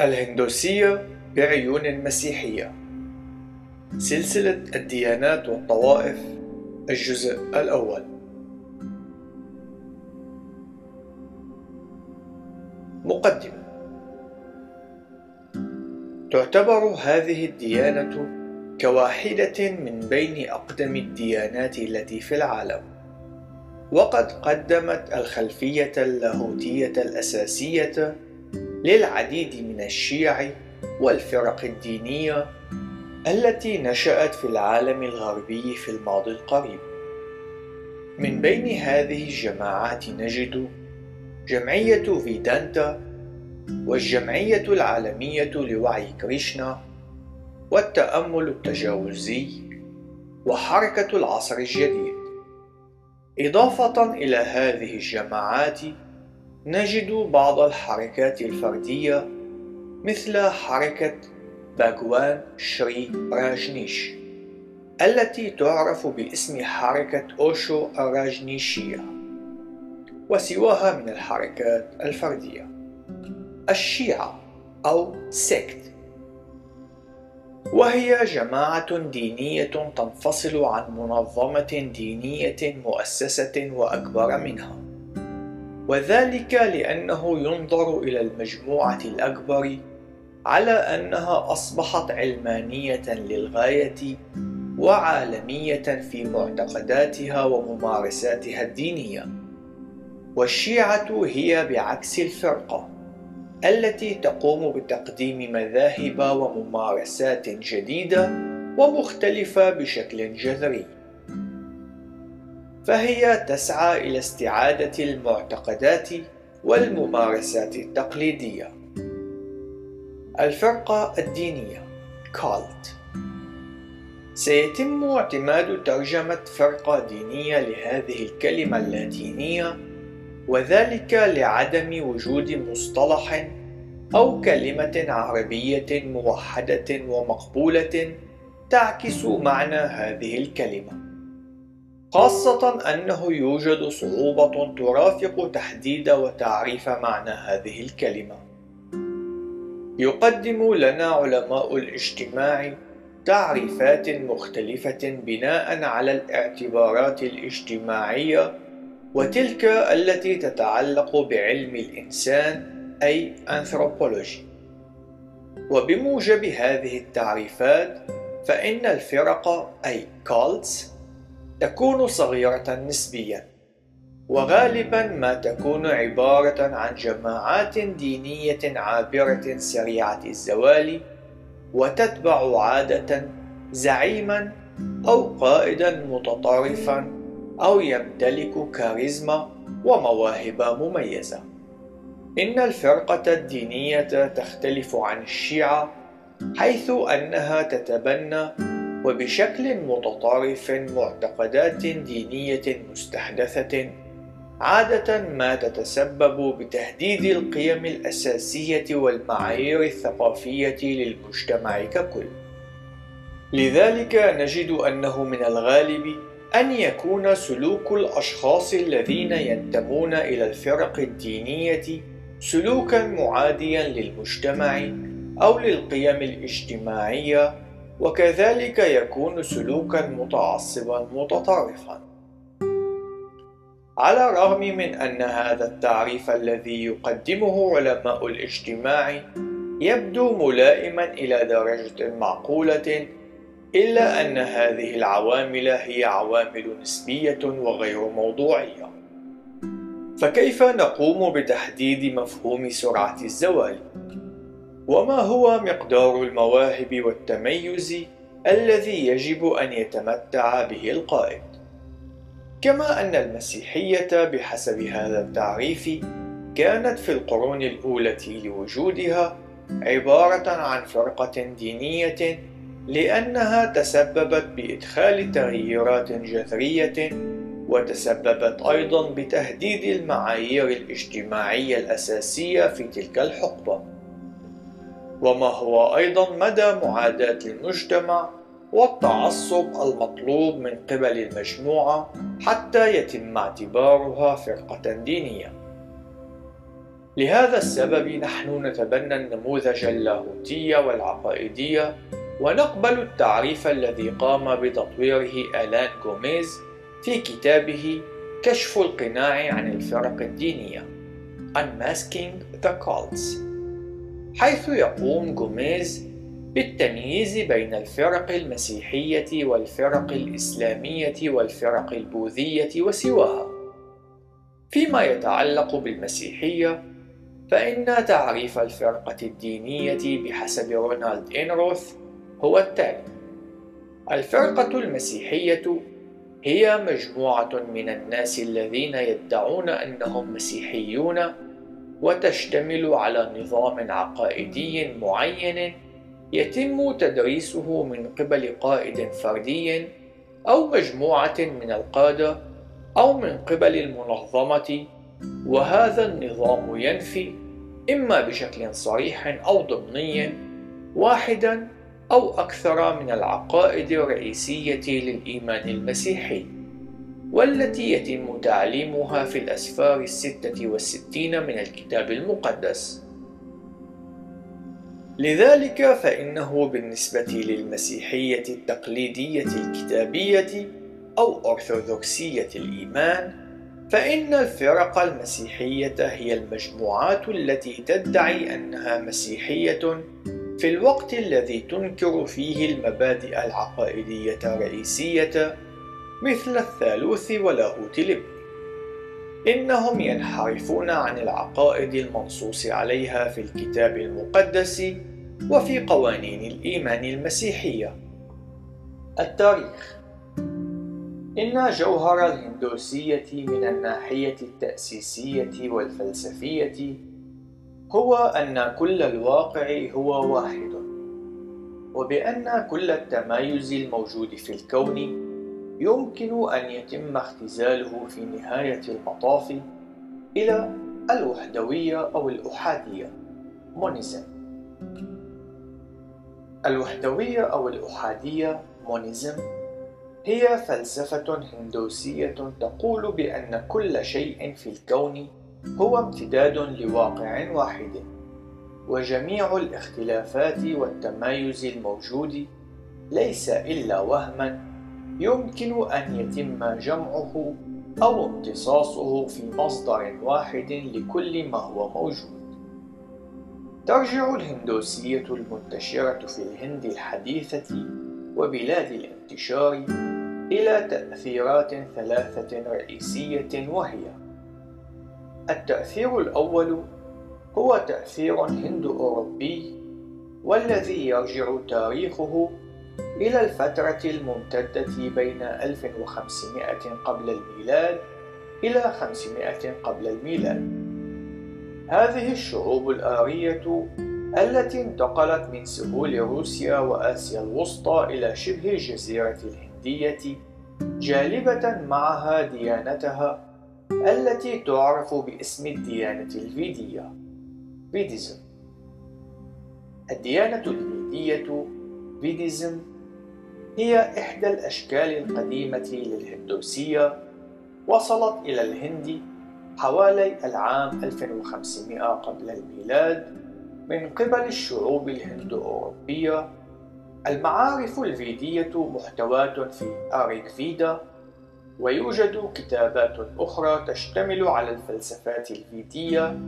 الهندوسية بعيون المسيحية. سلسلة الديانات والطوائف الجزء الأول. مقدمة. تعتبر هذه الديانة كواحدة من بين أقدم الديانات التي في العالم. وقد قدمت الخلفية اللاهوتية الأساسية للعديد من الشيع والفرق الدينية التي نشأت في العالم الغربي في الماضي القريب. من بين هذه الجماعات نجد جمعية فيدانتا والجمعية العالمية لوعي كريشنا والتأمل التجاوزي وحركة العصر الجديد. إضافة إلى هذه الجماعات نجد بعض الحركات الفردية مثل حركة باغوان شري راجنيش التي تعرف باسم حركة أوشو الراجنيشية وسواها من الحركات الفردية الشيعة أو سيكت. وهي جماعة دينية تنفصل عن منظمة دينية مؤسسة وأكبر منها. وذلك لأنه ينظر إلى المجموعة الأكبر على أنها أصبحت علمانية للغاية وعالمية في معتقداتها وممارساتها الدينية. والشيعة هي بعكس الفرقة التي تقوم بتقديم مذاهب وممارسات جديدة ومختلفة بشكل جذري. فهي تسعى إلى استعادة المعتقدات والممارسات التقليدية. الفرقة الدينية كالت سيتم اعتماد ترجمة فرقة دينية لهذه الكلمة اللاتينية وذلك لعدم وجود مصطلح أو كلمة عربية موحدة ومقبولة تعكس معنى هذه الكلمة. خاصة أنه يوجد صعوبة ترافق تحديد وتعريف معنى هذه الكلمة. يقدم لنا علماء الاجتماع تعريفات مختلفة بناء على الاعتبارات الاجتماعية وتلك التي تتعلق بعلم الإنسان أي أنثروبولوجي وبموجب هذه التعريفات فإن الفرق أي كالتس تكون صغيرة نسبيا وغالبا ما تكون عبارة عن جماعات دينية عابرة سريعة الزوال وتتبع عادة زعيما أو قائدا متطرفا أو يمتلك كاريزما ومواهب مميزة. إن الفرقة الدينية تختلف عن الشيعة حيث أنها تتبنى وبشكل متطرف معتقدات دينية مستحدثة عادة ما تتسبب بتهديد القيم الأساسية والمعايير الثقافية للمجتمع ككل. لذلك نجد أنه من الغالب أن يكون سلوك الأشخاص الذين ينتمون إلى الفرق الدينية سلوكا معاديا للمجتمع أو للقيم الاجتماعية وكذلك يكون سلوكا متعصبا متطرفا على الرغم من أن هذا التعريف الذي يقدمه علماء الاجتماع يبدو ملائما إلى درجة معقولة إلا أن هذه العوامل هي عوامل نسبية وغير موضوعية فكيف نقوم بتحديد مفهوم سرعة الزوال؟ وما هو مقدار المواهب والتميز الذي يجب أن يتمتع به القائد؟ كما أن المسيحية بحسب هذا التعريف كانت في القرون الأولى لوجودها عبارة عن فرقة دينية لأنها تسببت بإدخال تغييرات جذرية وتسببت أيضا بتهديد المعايير الاجتماعية الأساسية في تلك الحقبة وما هو أيضا مدى معاداة المجتمع والتعصب المطلوب من قبل المجموعة حتى يتم اعتبارها فرقة دينية. لهذا السبب نحن نتبنى النموذج اللاهوتي والعقائدي ونقبل التعريف الذي قام بتطويره آلان غوميز في كتابه كشف القناع عن الفرق الدينية Unmasking the Cults حيث يقوم غوميز بالتمييز بين الفرق المسيحية والفرق الإسلامية والفرق البوذية وسواها. فيما يتعلق بالمسيحية فإن تعريف الفرقة الدينية بحسب رونالد إنروث هو التالي. الفرقة المسيحية هي مجموعة من الناس الذين يدعون أنهم مسيحيون وتشتمل على نظام عقائدي معين يتم تدريسه من قبل قائد فردي أو مجموعة من القادة أو من قبل المنظمة وهذا النظام ينفي إما بشكل صريح أو ضمني واحدا أو أكثر من العقائد الرئيسية للإيمان المسيحي. والتي يتم تعليمها في الأسفار الستة والستين من الكتاب المقدس. لذلك فإنه بالنسبة للمسيحية التقليدية الكتابية أو أرثوذكسية الإيمان فإن الفرق المسيحية هي المجموعات التي تدعي أنها مسيحية في الوقت الذي تنكر فيه المبادئ العقائدية الرئيسية مثل الثالوث ولاهوت الابن إنهم ينحرفون عن العقائد المنصوص عليها في الكتاب المقدس وفي قوانين الإيمان المسيحية. التاريخ إن جوهر الهندوسية من الناحية التأسيسية والفلسفية هو أن كل الواقع هو واحد، وبأن كل التمايز الموجود في الكون يمكن أن يتم اختزاله في نهاية المطاف إلى الوحدوية أو الأحادية. مونيزم الوحدوية أو الأحادية مونيزم هي فلسفة هندوسية تقول بأن كل شيء في الكون هو امتداد لواقع واحد وجميع الاختلافات والتمايز الموجود ليس إلا وهما يمكن أن يتم جمعه أو امتصاصه في مصدر واحد لكل ما هو موجود. ترجع الهندوسية المنتشرة في الهند الحديثة وبلاد الانتشار إلى تأثيرات ثلاثة رئيسية وهي التأثير الأول هو تأثير هند-أوروبي والذي يرجع تاريخه إلى الفترة الممتدة بين 1500 قبل الميلاد إلى 500 قبل الميلاد. هذه الشعوب الآرية التي انتقلت من سهول روسيا وآسيا الوسطى إلى شبه الجزيرة الهندية جالبة معها ديانتها التي تعرف باسم الديانة الفيدية فيديزم. الديانة الفيدية فيديزم هي إحدى الأشكال القديمة للهندوسية وصلت إلى الهند حوالي العام 2500 قبل الميلاد من قبل الشعوب الهندو-أوروبية. المعارف الفيدية محتواة في آريك فيدا ويوجد كتابات أخرى تشتمل على الفلسفات الفيدية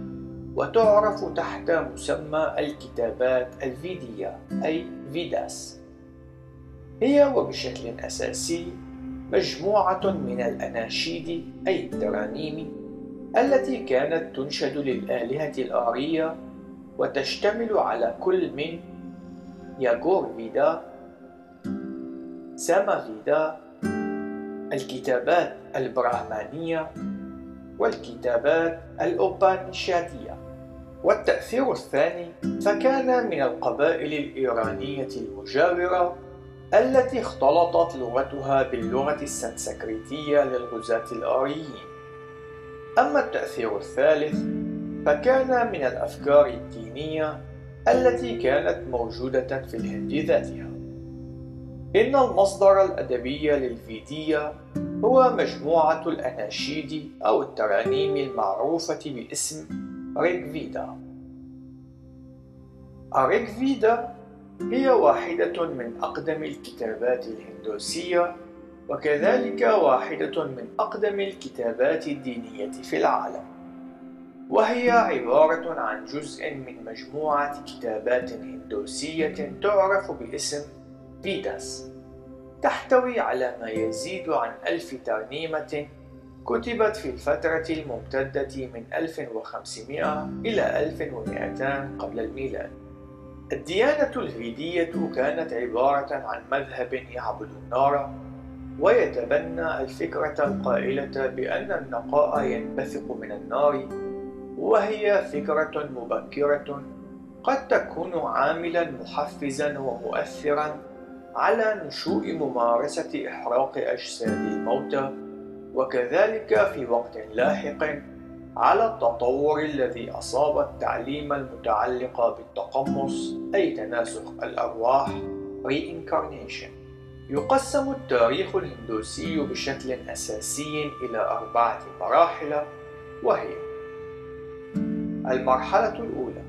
وتعرف تحت مسمى الكتابات الفيدية أي فيداس. هي وبشكل أساسي مجموعة من الأناشيد أي الترانيم التي كانت تنشد للآلهة الآرية وتشتمل على كل من ياغور فيدا ساما فيدا الكتابات البراهمانية والكتابات الأوبانيشادية والتأثير الثاني فكان من القبائل الإيرانية المجاورة التي اختلطت لغتها باللغة السنسكريتية للغزاة الآريين. أما التأثير الثالث فكان من الأفكار الدينية التي كانت موجودة في الهند ذاتها. إن المصدر الأدبي للفيدية هو مجموعة الأناشيد أو الترانيم المعروفة باسم ريك فيدا. الريك فيدا هي واحدة من أقدم الكتابات الهندوسية وكذلك واحدة من أقدم الكتابات الدينية في العالم. وهي عبارة عن جزء من مجموعة كتابات هندوسية تعرف باسم فيداس. تحتوي على ما يزيد عن ألف ترنيمة كتبت في الفترة الممتدة من 1500 إلى 1200 قبل الميلاد. الديانة الفيدية كانت عبارة عن مذهب يعبد النار ويتبنى الفكرة القائلة بأن النقاء ينبثق من النار وهي فكرة مبكرة قد تكون عاملا محفزا ومؤثرا على نشوء ممارسة إحراق أجساد الموتى. وكذلك في وقت لاحق على التطور الذي أصاب التعليم المتعلق بالتقمص أي تناسخ الأرواح reincarnation. يقسم التاريخ الهندوسي بشكل أساسي إلى أربعة مراحل وهي المرحلة الأولى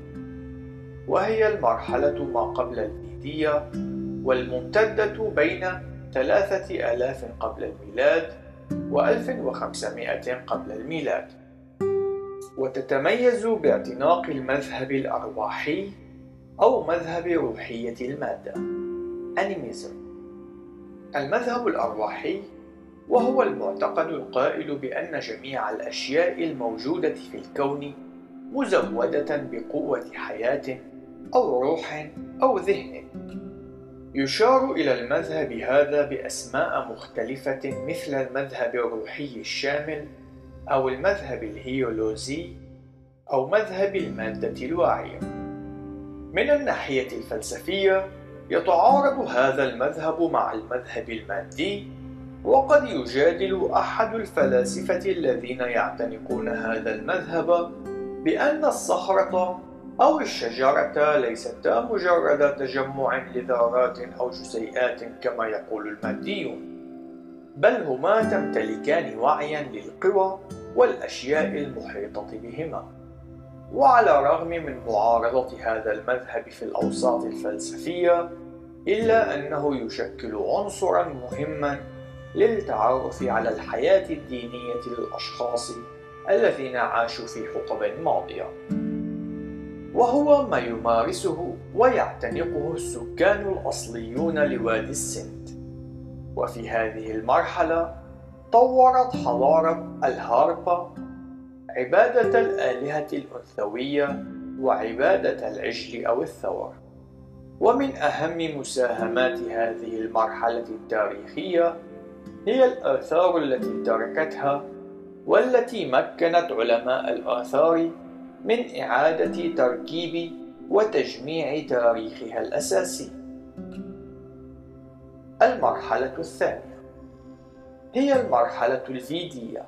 وهي المرحلة ما قبل الفيدية والممتدة بين ثلاثة آلاف قبل الميلاد وألف وخمسمائة قبل الميلاد. وتتميز باعتناق المذهب الأرواحي أو مذهب روحية المادة. أنيميزم. المذهب الأرواحي وهو المعتقد القائل بأن جميع الأشياء الموجودة في الكون مزودة بقوة حياة أو روح أو ذهن. يشار إلى المذهب هذا بأسماء مختلفة مثل المذهب الروحي الشامل أو المذهب الهيولوزي أو مذهب المادة الواعية. من الناحية الفلسفية، يتعارض هذا المذهب مع المذهب المادي، وقد يجادل أحد الفلاسفة الذين يعتنقون هذا المذهب بأن الصخرة أو الشجرة ليستا مجرد تجمع لذرات أو جزيئات كما يقول الماديون بل هما تمتلكان وعيا للقوى والأشياء المحيطة بهما. وعلى الرغم من معارضة هذا المذهب في الأوساط الفلسفية إلا أنه يشكل عنصرا مهما للتعرف على الحياة الدينية للأشخاص الذين عاشوا في حقب ماضية. وهو ما يمارسه ويعتنقه السكان الأصليون لوادي السند. وفي هذه المرحلة طورت حضارة الهاربا عبادة الآلهة الأنثوية وعبادة العجل أو الثور. ومن أهم مساهمات هذه المرحلة التاريخية هي الآثار التي تركتها والتي مكنت علماء الآثار من إعادة تركيب وتجميع تاريخها الأساسي. المرحلة الثانية هي المرحلة الفيدية،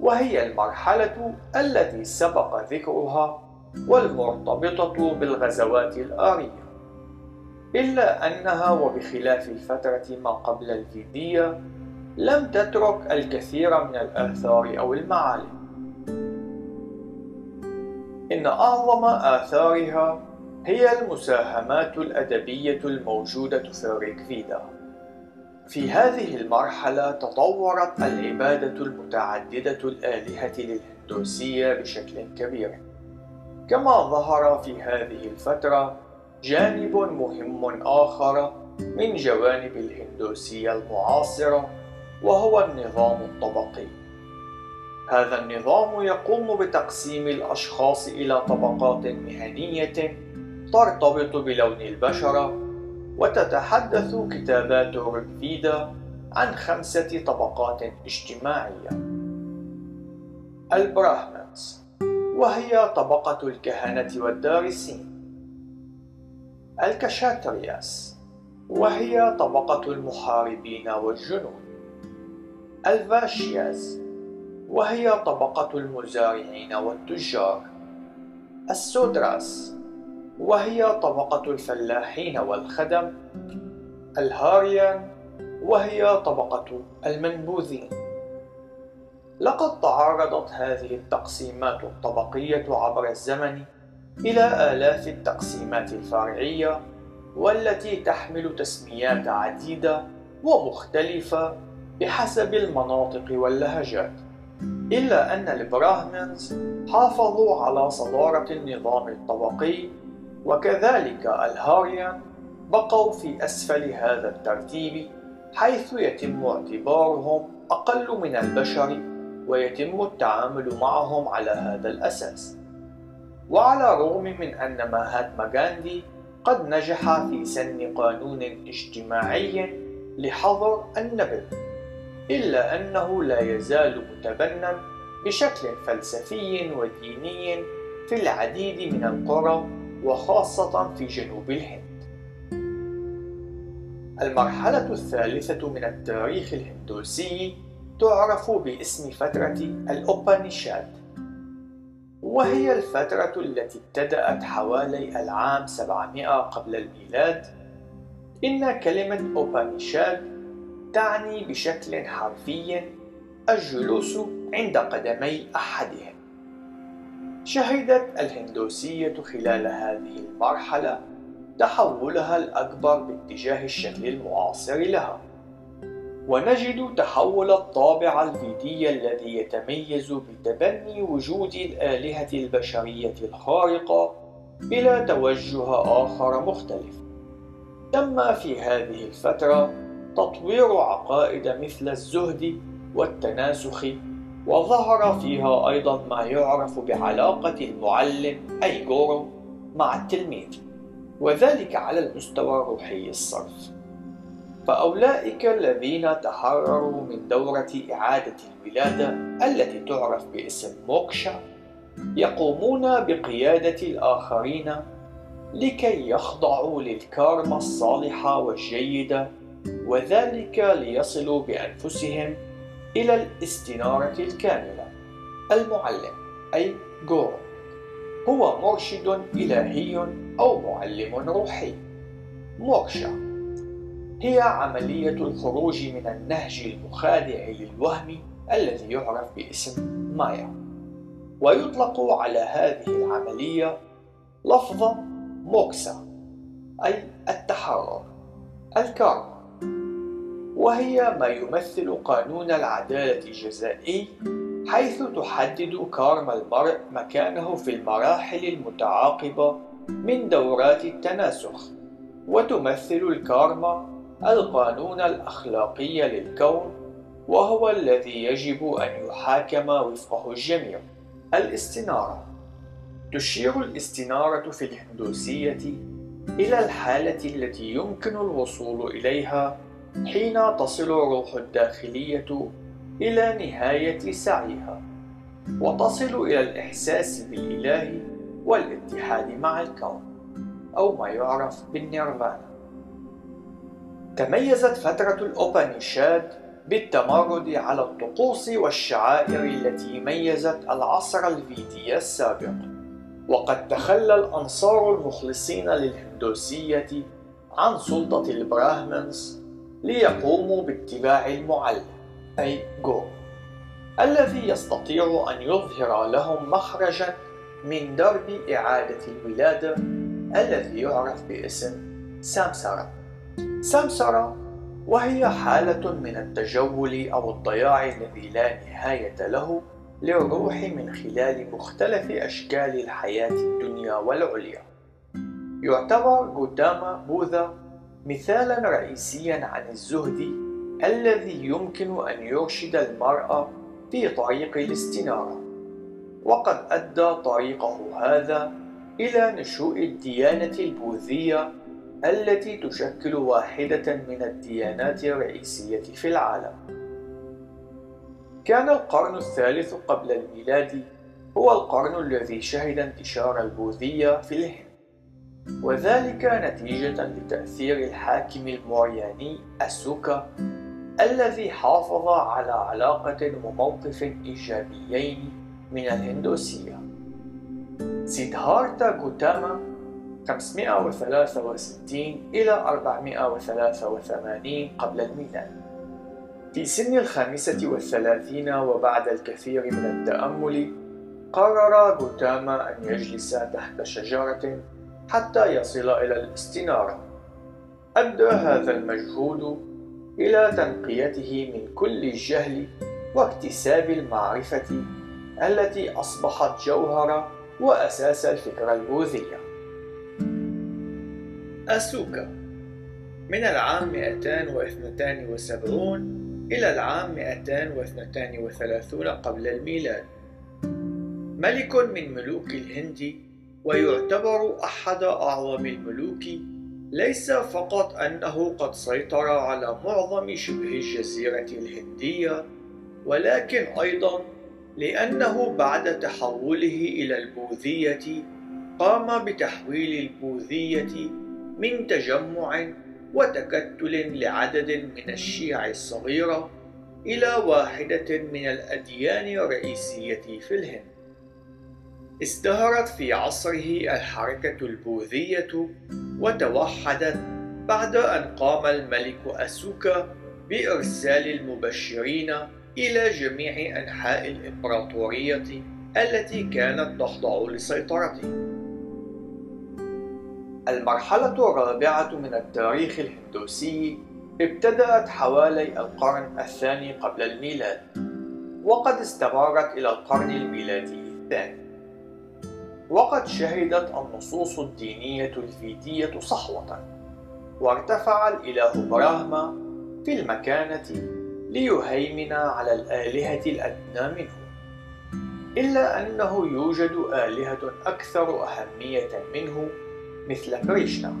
وهي المرحلة التي سبق ذكرها والمرتبطة بالغزوات الآرية، إلا أنها وبخلاف الفترة ما قبل الفيدية لم تترك الكثير من الآثار أو المعالم. إن أعظم آثارها هي المساهمات الأدبية الموجودة في الريكفيدا. في هذه المرحلة تطورت العبادة المتعددة الآلهة للهندوسية بشكل كبير. كما ظهر في هذه الفترة جانب مهم آخر من جوانب الهندوسية المعاصرة وهو النظام الطبقي هذا النظام يقوم بتقسيم الأشخاص إلى طبقات مهنية ترتبط بلون البشرة وتتحدث كتابات ريكفيدا عن خمسة طبقات اجتماعية. ال Brahmans وهي طبقة الكهنة والدارسين. ال Kshatriyas وهي طبقة المحاربين والجنود. ال Vaishyas وهي طبقة المزارعين والتجار. ال Shudras وهي طبقة الفلاحين والخدم. الهاريجان وهي طبقة المنبوذين. لقد تعرضت هذه التقسيمات الطبقية عبر الزمن إلى آلاف التقسيمات الفرعية والتي تحمل تسميات عديدة ومختلفة بحسب المناطق واللهجات. إلا أن البراهمنز حافظوا على صدارة النظام الطبقي وكذلك الهاريان بقوا في أسفل هذا الترتيب حيث يتم اعتبارهم أقل من البشر ويتم التعامل معهم على هذا الأساس. وعلى الرغم من أن ماهاتما غاندي قد نجح في سن قانون اجتماعي لحظر النبذ إلا أنه لا يزال متبنى بشكل فلسفي وديني في العديد من القرى وخاصة في جنوب الهند. المرحلة الثالثة من التاريخ الهندوسي تعرف باسم فترة الأوبانيشاد وهي الفترة التي ابتدأت حوالي العام 700 قبل الميلاد إن كلمة أوبانيشاد تعني بشكل حرفي الجلوس عند قدمي أحدهم. شهدت الهندوسية خلال هذه المرحلة تحولها الأكبر باتجاه الشكل المعاصر لها. ونجد تحول الطابع الفيدي الذي يتميز بتبني وجود الآلهة البشرية الخارقة إلى توجه آخر مختلف. تم في هذه الفترة تطوير عقائد مثل الزهد والتناسخ وظهر فيها أيضا ما يعرف بعلاقة المعلم أي جورو مع التلميذ وذلك على المستوى الروحي الصرف. فأولئك الذين تحرروا من دورة إعادة الولادة التي تعرف باسم موكشا يقومون بقيادة الآخرين لكي يخضعوا للكارما الصالحة والجيدة وذلك ليصلوا بأنفسهم إلى الاستنارة الكاملة. المعلم أي جورو هو مرشد إلهي أو معلم روحي. موكشا هي عملية الخروج من النهج المخادع للوهم الذي يعرف باسم مايا. ويطلق على هذه العملية لفظ موكسا أي التحرر الكارما. وهي ما يمثل قانون العدالة الجزائي حيث تحدد كارما المرء مكانه في المراحل المتعاقبة من دورات التناسخ وتمثل الكارما القانون الأخلاقي للكون وهو الذي يجب أن يحاكم وفقه الجميع. الاستنارة. تشير الاستنارة في الهندوسية إلى الحالة التي يمكن الوصول إليها حين تصل الروح الداخلية إلى نهاية سعيها وتصل إلى الإحساس بالإله والاتحاد مع الكون أو ما يعرف بالنيرفانا. تميزت فترة الأوبانيشاد بالتمرد على الطقوس والشعائر التي ميزت العصر الفيدي السابق وقد تخلى الأنصار المخلصين للهندوسية عن سلطة البراهمنز ليقوموا باتباع المعلم. أي جو الذي يستطيع أن يظهر لهم مخرجا من درب إعادة الولادة الذي يعرف باسم سامسارا سمسرة وهي حالة من التجول أو الضياع الذي لا نهاية له للروح من خلال مختلف أشكال الحياة الدنيا والعليا. يعتبر غوتاما بوذا مثالا رئيسيا عن الزهد الذي يمكن أن يرشد المرأة في طريق الاستنارة وقد أدى طريقه هذا إلى نشوء الديانة البوذية التي تشكل واحدة من الديانات الرئيسية في العالم. كان القرن الثالث قبل الميلاد هو القرن الذي شهد انتشار البوذية في الهند، وذلك نتيجة لتأثير الحاكم المورياني أسوكا الذي حافظ على علاقة وموقف إيجابيين من الهندوسية. سيدهارتا غوتاما 563 إلى 483 قبل الميلاد في سن الخامسة والثلاثين وبعد الكثير من التأمل قرر غوتاما أن يجلس تحت شجرة حتى يصل إلى الاستنارة. أدى هذا المجهود إلى تنقيته من كل الجهل واكتساب المعرفة التي أصبحت جوهر وأساس الفكرة البوذية أسوكا من العام 272 إلى العام 232 قبل الميلاد. ملك من ملوك الهند ويعتبر أحد أعظم الملوك ليس فقط أنه قد سيطر على معظم شبه الجزيرة الهندية ولكن أيضا لأنه بعد تحوله إلى البوذية قام بتحويل البوذية من تجمع وتكتل لعدد من الشيع الصغيرة إلى واحدة من الأديان الرئيسية في الهند. ازدهرت في عصره الحركة البوذية وتوحدت بعد أن قام الملك أسوكا بإرسال المبشرين إلى جميع أنحاء الإمبراطورية التي كانت تخضع لسيطرته. المرحلة الرابعة من التاريخ الهندوسي ابتدأت حوالي القرن الثاني قبل الميلاد، وقد استمرت إلى القرن الميلادي الثاني. وقد شهدت النصوص الدينية الفيدية صحوة، وارتفع الإله براهما في المكانة ليهيمن على الآلهة الأدنى منه. إلا أنه يوجد آلهة أكثر أهمية منه مثل كريشنا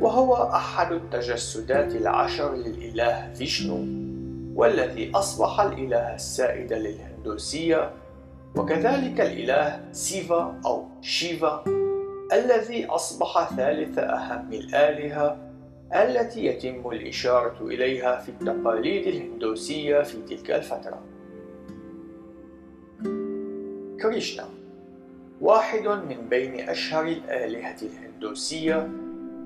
وهو أحد التجسدات العشر للإله فيشنو والذي أصبح الإله السائد للهندوسية وكذلك الإله سيفا أو شيفا الذي أصبح ثالث أهم الآلهة التي يتم الإشارة إليها في التقاليد الهندوسية في تلك الفترة. كريشنا واحد من بين أشهر الآلهة الهندوسية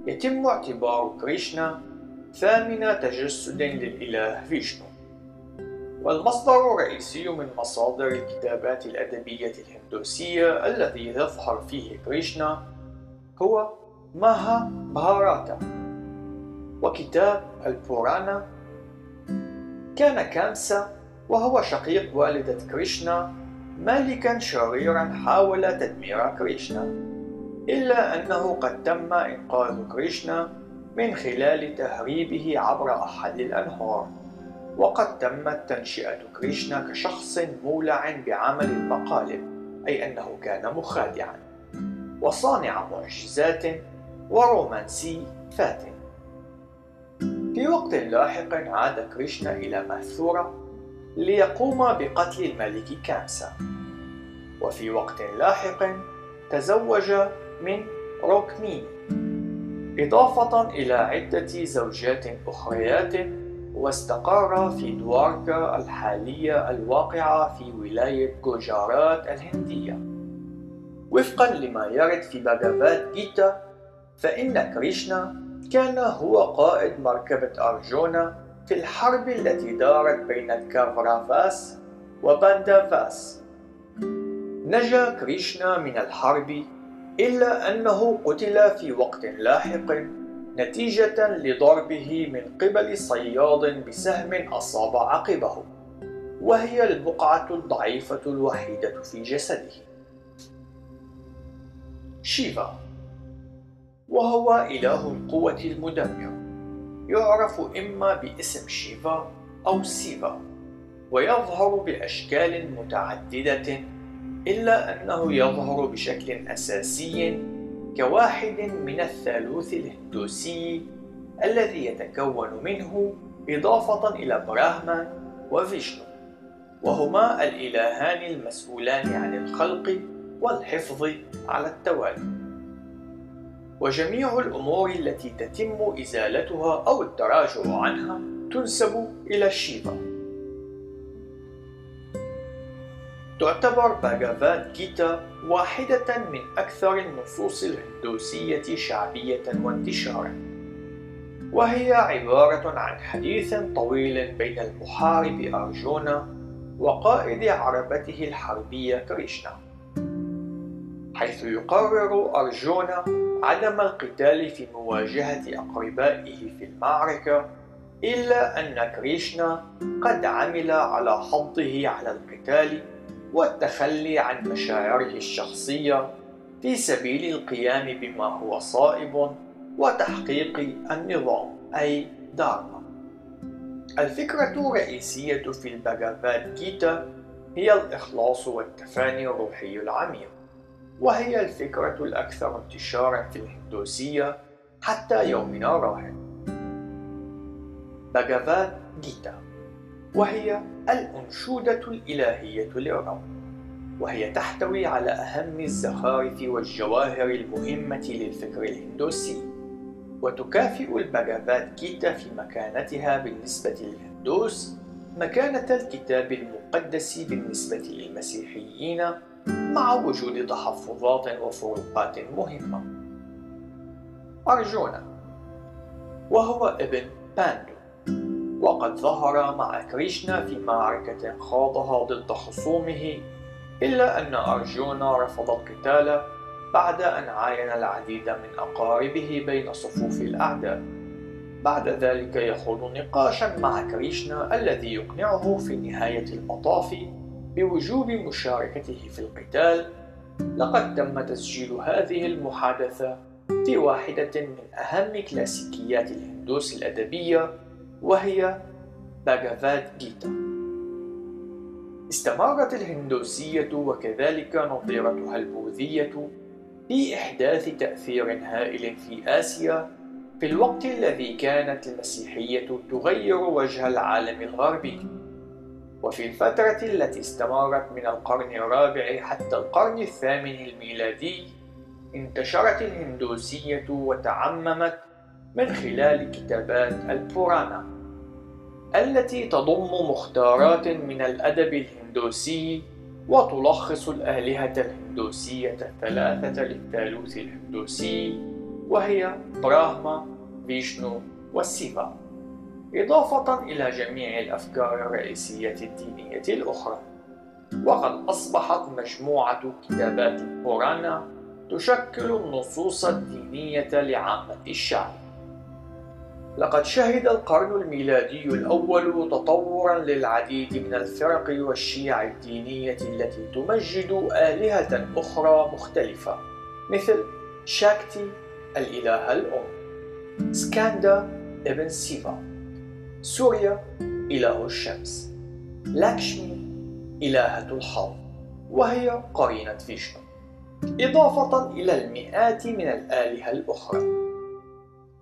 يتم اعتبار كريشنا ثامن تجسد للإله فيشنو والمصدر الرئيسي من مصادر الكتابات الأدبية الهندوسية الذي يظهر فيه كريشنا هو ماها بهاراتا وكتاب البورانا كان كامسا وهو شقيق والدة كريشنا ملكا شريرا حاول تدمير كريشنا إلا أنه قد تم إنقاذ كريشنا من خلال تهريبه عبر أحد الأنهار. وقد تمت تنشئة كريشنا كشخص مولع بعمل المقالب أي أنه كان مخادعا وصانع معجزات ورومانسي فاتن. في وقت لاحق عاد كريشنا إلى ماثورا ليقوم بقتل الملك كامسا. وفي وقت لاحق تزوج من روكميني إضافة إلى عدة زوجات أخريات واستقر في دواركا الحالية الواقعة في ولاية جوجارات الهندية. وفقا لما يرد في باغافات جيتا فإن كريشنا كان هو قائد مركبة أرجونا في الحرب التي دارت بين الكافرافاس وباندافاس. نجا كريشنا من الحرب إلا أنه قتل في وقت لاحق نتيجة لضربه من قبل صياد بسهم أصاب عقبه وهي البقعة الضعيفة الوحيدة في جسده. شيفا وهو إله القوة المدمر يعرف إما باسم شيفا أو سيفا ويظهر بأشكال متعددة إلا أنه يظهر بشكل أساسي كواحد من الثالوث الهندوسي الذي يتكون منه إضافة إلى براهما وفيشنو وهما الإلهان المسؤولان عن الخلق والحفظ على التوالي. وجميع الأمور التي تتم إزالتها أو التراجع عنها تنسب إلى شيفا تعتبر باغافات جيتا واحدة من أكثر النصوص الهندوسية شعبية وانتشارا. وهي عبارة عن حديث طويل بين المحارب أرجونا وقائد عربته الحربية كريشنا حيث يقرر أرجونا عدم القتال في مواجهة أقربائه في المعركة إلا أن كريشنا قد عمل على حضه على القتال والتخلي عن مشاعره الشخصية في سبيل القيام بما هو صائب وتحقيق النظام أي دارما. الفكرة الرئيسية في الباغافاد جيتا هي الإخلاص والتفاني الروحي العميق وهي الفكرة الأكثر انتشارا في الهندوسية حتى يومنا راهن باغافاد جيتا. وهي الأنشودة الإلهية للرب وهي تحتوي على أهم الزخارف والجواهر المهمة للفكر الهندوسي وتكافئ الباغافات جيتا في مكانتها بالنسبة للهندوس مكانة الكتاب المقدس بالنسبة للمسيحيين مع وجود تحفظات وفروقات مهمة. أرجونا وهو ابن باندو وقد ظهر مع كريشنا في معركة خاضها ضد خصومه إلا أن أرجونا رفض القتال بعد أن عاين العديد من أقاربه بين صفوف الأعداء. بعد ذلك يخوض نقاشا مع كريشنا الذي يقنعه في نهاية المطاف بوجوب مشاركته في القتال. لقد تم تسجيل هذه المحادثة في واحدة من أهم كلاسيكيات الهندوس الأدبية وهي باغافاد جيتا. استمرت الهندوسية وكذلك نظيرتها البوذية في إحداث تأثير هائل في آسيا في الوقت الذي كانت المسيحية تغير وجه العالم الغربي. وفي الفترة التي استمرت من القرن الرابع حتى القرن الثامن الميلادي انتشرت الهندوسية وتعممت من خلال كتابات البورانا التي تضم مختارات من الأدب الهندوسي وتلخص الآلهة الهندوسية الثلاثة للثالوث الهندوسي وهي براهما، فيشنو وسيفا إضافة إلى جميع الأفكار الرئيسية الدينية الأخرى. وقد أصبحت مجموعة كتابات البورانا تشكل النصوص الدينية لعامة الشعب. لقد شهد القرن الميلادي الأول تطورا للعديد من الفرق والشيع الدينية التي تمجد آلهة أخرى مختلفة مثل شاكتي الإله الأم. سكاندا ابن سيفا. سوريا إله الشمس. لاكشمي إلهة الحظ وهي قرينة فيشنو. إضافة إلى المئات من الآلهة الأخرى.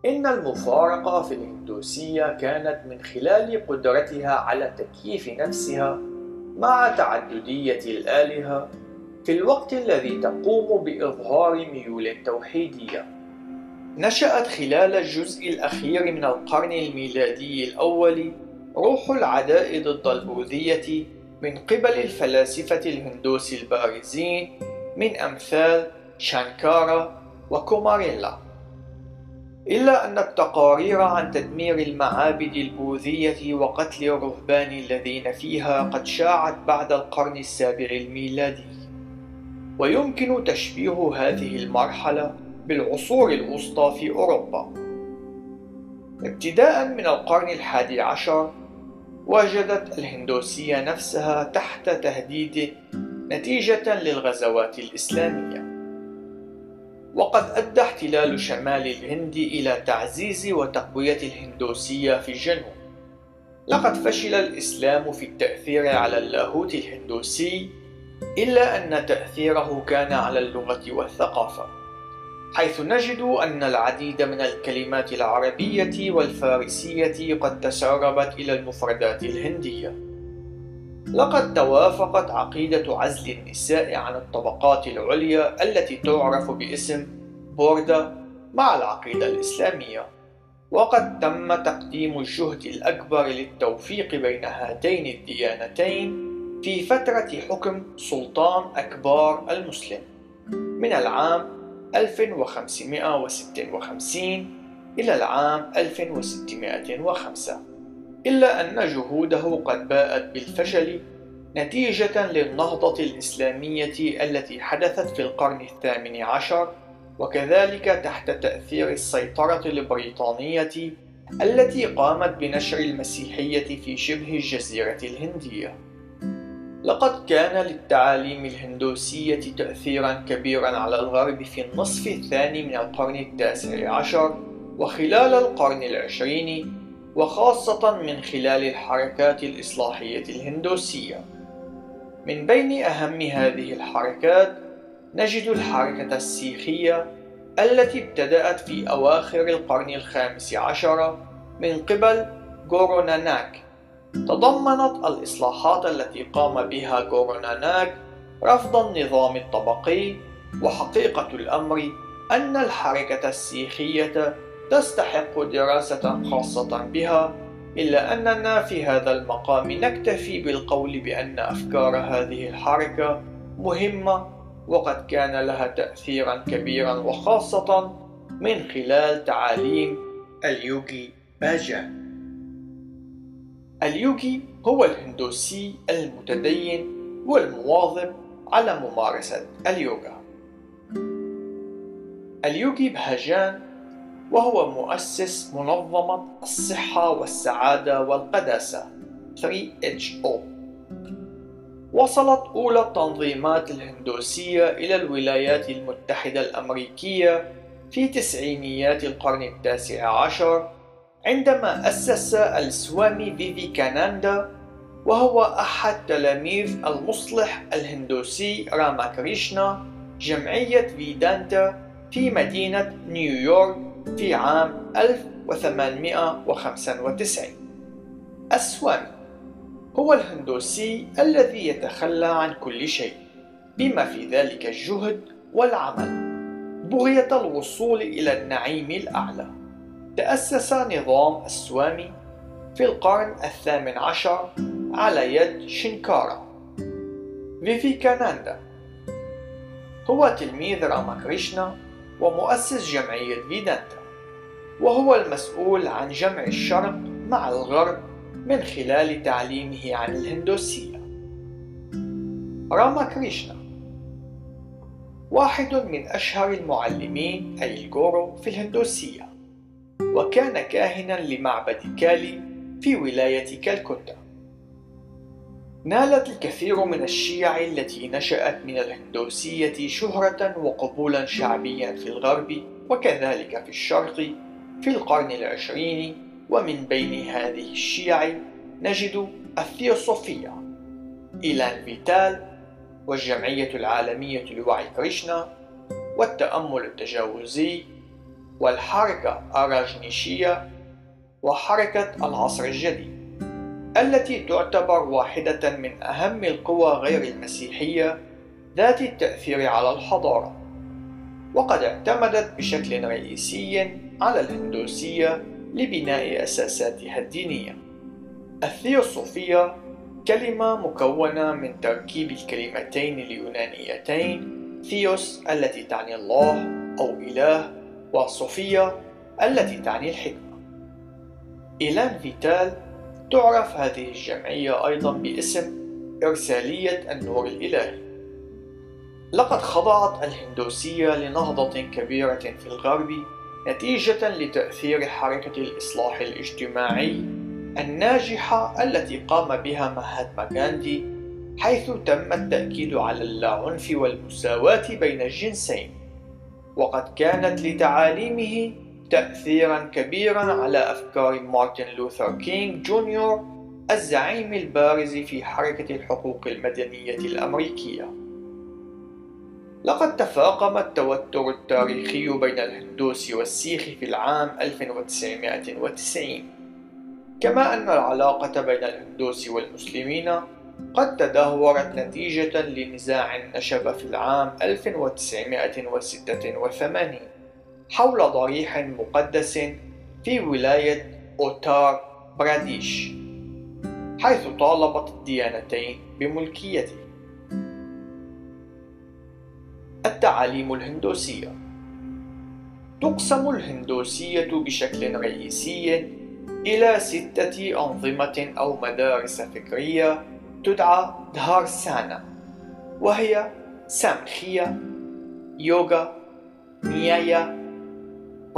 إن المفارقة في الهندوسية كانت من خلال قدرتها على تكييف نفسها مع تعددية الآلهة في الوقت الذي تقوم بإظهار ميول توحيدية. نشأت خلال الجزء الأخير من القرن الميلادي الأول روح العداء ضد البوذية من قبل الفلاسفة الهندوس البارزين من أمثال شانكارا وكوماريلا. إلا أن التقارير عن تدمير المعابد البوذية وقتل الرهبان الذين فيها قد شاعت بعد القرن السابع الميلادي. ويمكن تشبيه هذه المرحلة بالعصور الوسطى في أوروبا. ابتداء من القرن الحادي عشر وجدت الهندوسية نفسها تحت تهديد نتيجة للغزوات الإسلامية. وقد أدى احتلال شمال الهند إلى تعزيز وتقوية الهندوسية في الجنوب. لقد فشل الإسلام في التأثير على اللاهوت الهندوسي إلا أن تأثيره كان على اللغة والثقافة حيث نجد أن العديد من الكلمات العربية والفارسية قد تسربت إلى المفردات الهندية. لقد توافقت عقيدة عزل النساء عن الطبقات العليا التي تعرف باسم بوردا مع العقيدة الإسلامية. وقد تم تقديم الجهد الأكبر للتوفيق بين هاتين الديانتين في فترة حكم سلطان أكبار المسلم من العام 1556 إلى العام 1605 إلا أن جهوده قد باءت بالفشل نتيجة للنهضة الإسلامية التي حدثت في القرن الثامن عشر وكذلك تحت تأثير السيطرة البريطانية التي قامت بنشر المسيحية في شبه الجزيرة الهندية. لقد كان للتعاليم الهندوسية تأثيرا كبيرا على الغرب في النصف الثاني من القرن التاسع عشر وخلال القرن العشرين وخاصة من خلال الحركات الإصلاحية الهندوسية. من بين أهم هذه الحركات نجد الحركة السيخية التي ابتدأت في أواخر القرن الخامس عشر من قبل غوروناناك تضمنت الإصلاحات التي قام بها غوروناناك رفض النظام الطبقي وحقيقة الأمر أن الحركة السيخية تستحق دراسة خاصة بها إلا أننا في هذا المقام نكتفي بالقول بأن أفكار هذه الحركة مهمة وقد كان لها تأثيرا كبيرا وخاصة من خلال تعاليم اليوغي باجان. اليوغي هو الهندوسي المتدين والمواظب على ممارسة اليوغا. اليوغي بهاجان وهو مؤسس منظمة الصحة والسعادة والقداسة 3HO وصلت أولى التنظيمات الهندوسية إلى الولايات المتحدة الأمريكية في تسعينيات القرن التاسع عشر عندما أسس السوامي فيفيكاناندا وهو أحد تلاميذ المصلح الهندوسي راماكريشنا جمعية فيدانتا في مدينة نيويورك في عام 1895 السوامي هو الهندوسي الذي يتخلى عن كل شيء بما في ذلك الجهد والعمل. بغية الوصول إلى النعيم الأعلى. تأسس نظام السوامي في القرن الثامن عشر على يد شينكارا فيفيكاناندا هو تلميذ راماكريشنا ومؤسس جمعية فيدانتا وهو المسؤول عن جمع الشرق مع الغرب من خلال تعليمه عن الهندوسية. راما كريشنا واحد من أشهر المعلمين أي الجورو في الهندوسية وكان كاهنا لمعبد كالي في ولاية كالكوتا. نالت الكثير من الشيع التي نشأت من الهندوسية شهرة وقبولا شعبيا في الغرب وكذلك في الشرق في القرن العشرين ومن بين هذه الشيع نجد الثيوصوفية. إيلان فيتال والجمعية العالمية لوعي كريشنا والتأمل التجاوزي والحركة أراجنيشية وحركة العصر الجديد. التي تعتبر واحدة من أهم القوى غير المسيحية ذات التأثير على الحضارة وقد اعتمدت بشكل رئيسي على الهندوسية لبناء أساساتها الدينية. الثيوصوفية كلمة مكونة من تركيب الكلمتين اليونانيتين ثيوس التي تعني الله أو إله وصوفيا التي تعني الحكمة. إيلان فيتال تعرف هذه الجمعية أيضا باسم إرسالية النور الإلهي. لقد خضعت الهندوسية لنهضة كبيرة في الغرب نتيجة لتأثير حركة الإصلاح الاجتماعي الناجحة التي قام بها مهاتما غاندي حيث تم التأكيد على اللاعنف والمساواة بين الجنسين وقد كانت لتعاليمه تأثيرا كبيرا على أفكار مارتن لوثر كينغ جونيور الزعيم البارز في حركة الحقوق المدنية الأمريكية. لقد تفاقم التوتر التاريخي بين الهندوس والسيخ في العام 1990 كما أن العلاقة بين الهندوس والمسلمين قد تدهورت نتيجة لنزاع نشب في العام 1986 حول ضريح مقدس في ولاية أوتار براديش حيث طالبت الديانتين بملكيته. التعاليم الهندوسية تقسم الهندوسية بشكل رئيسي إلى ستة أنظمة أو مدارس فكرية تدعى دهارسانا وهي سامخية يوغا نيايا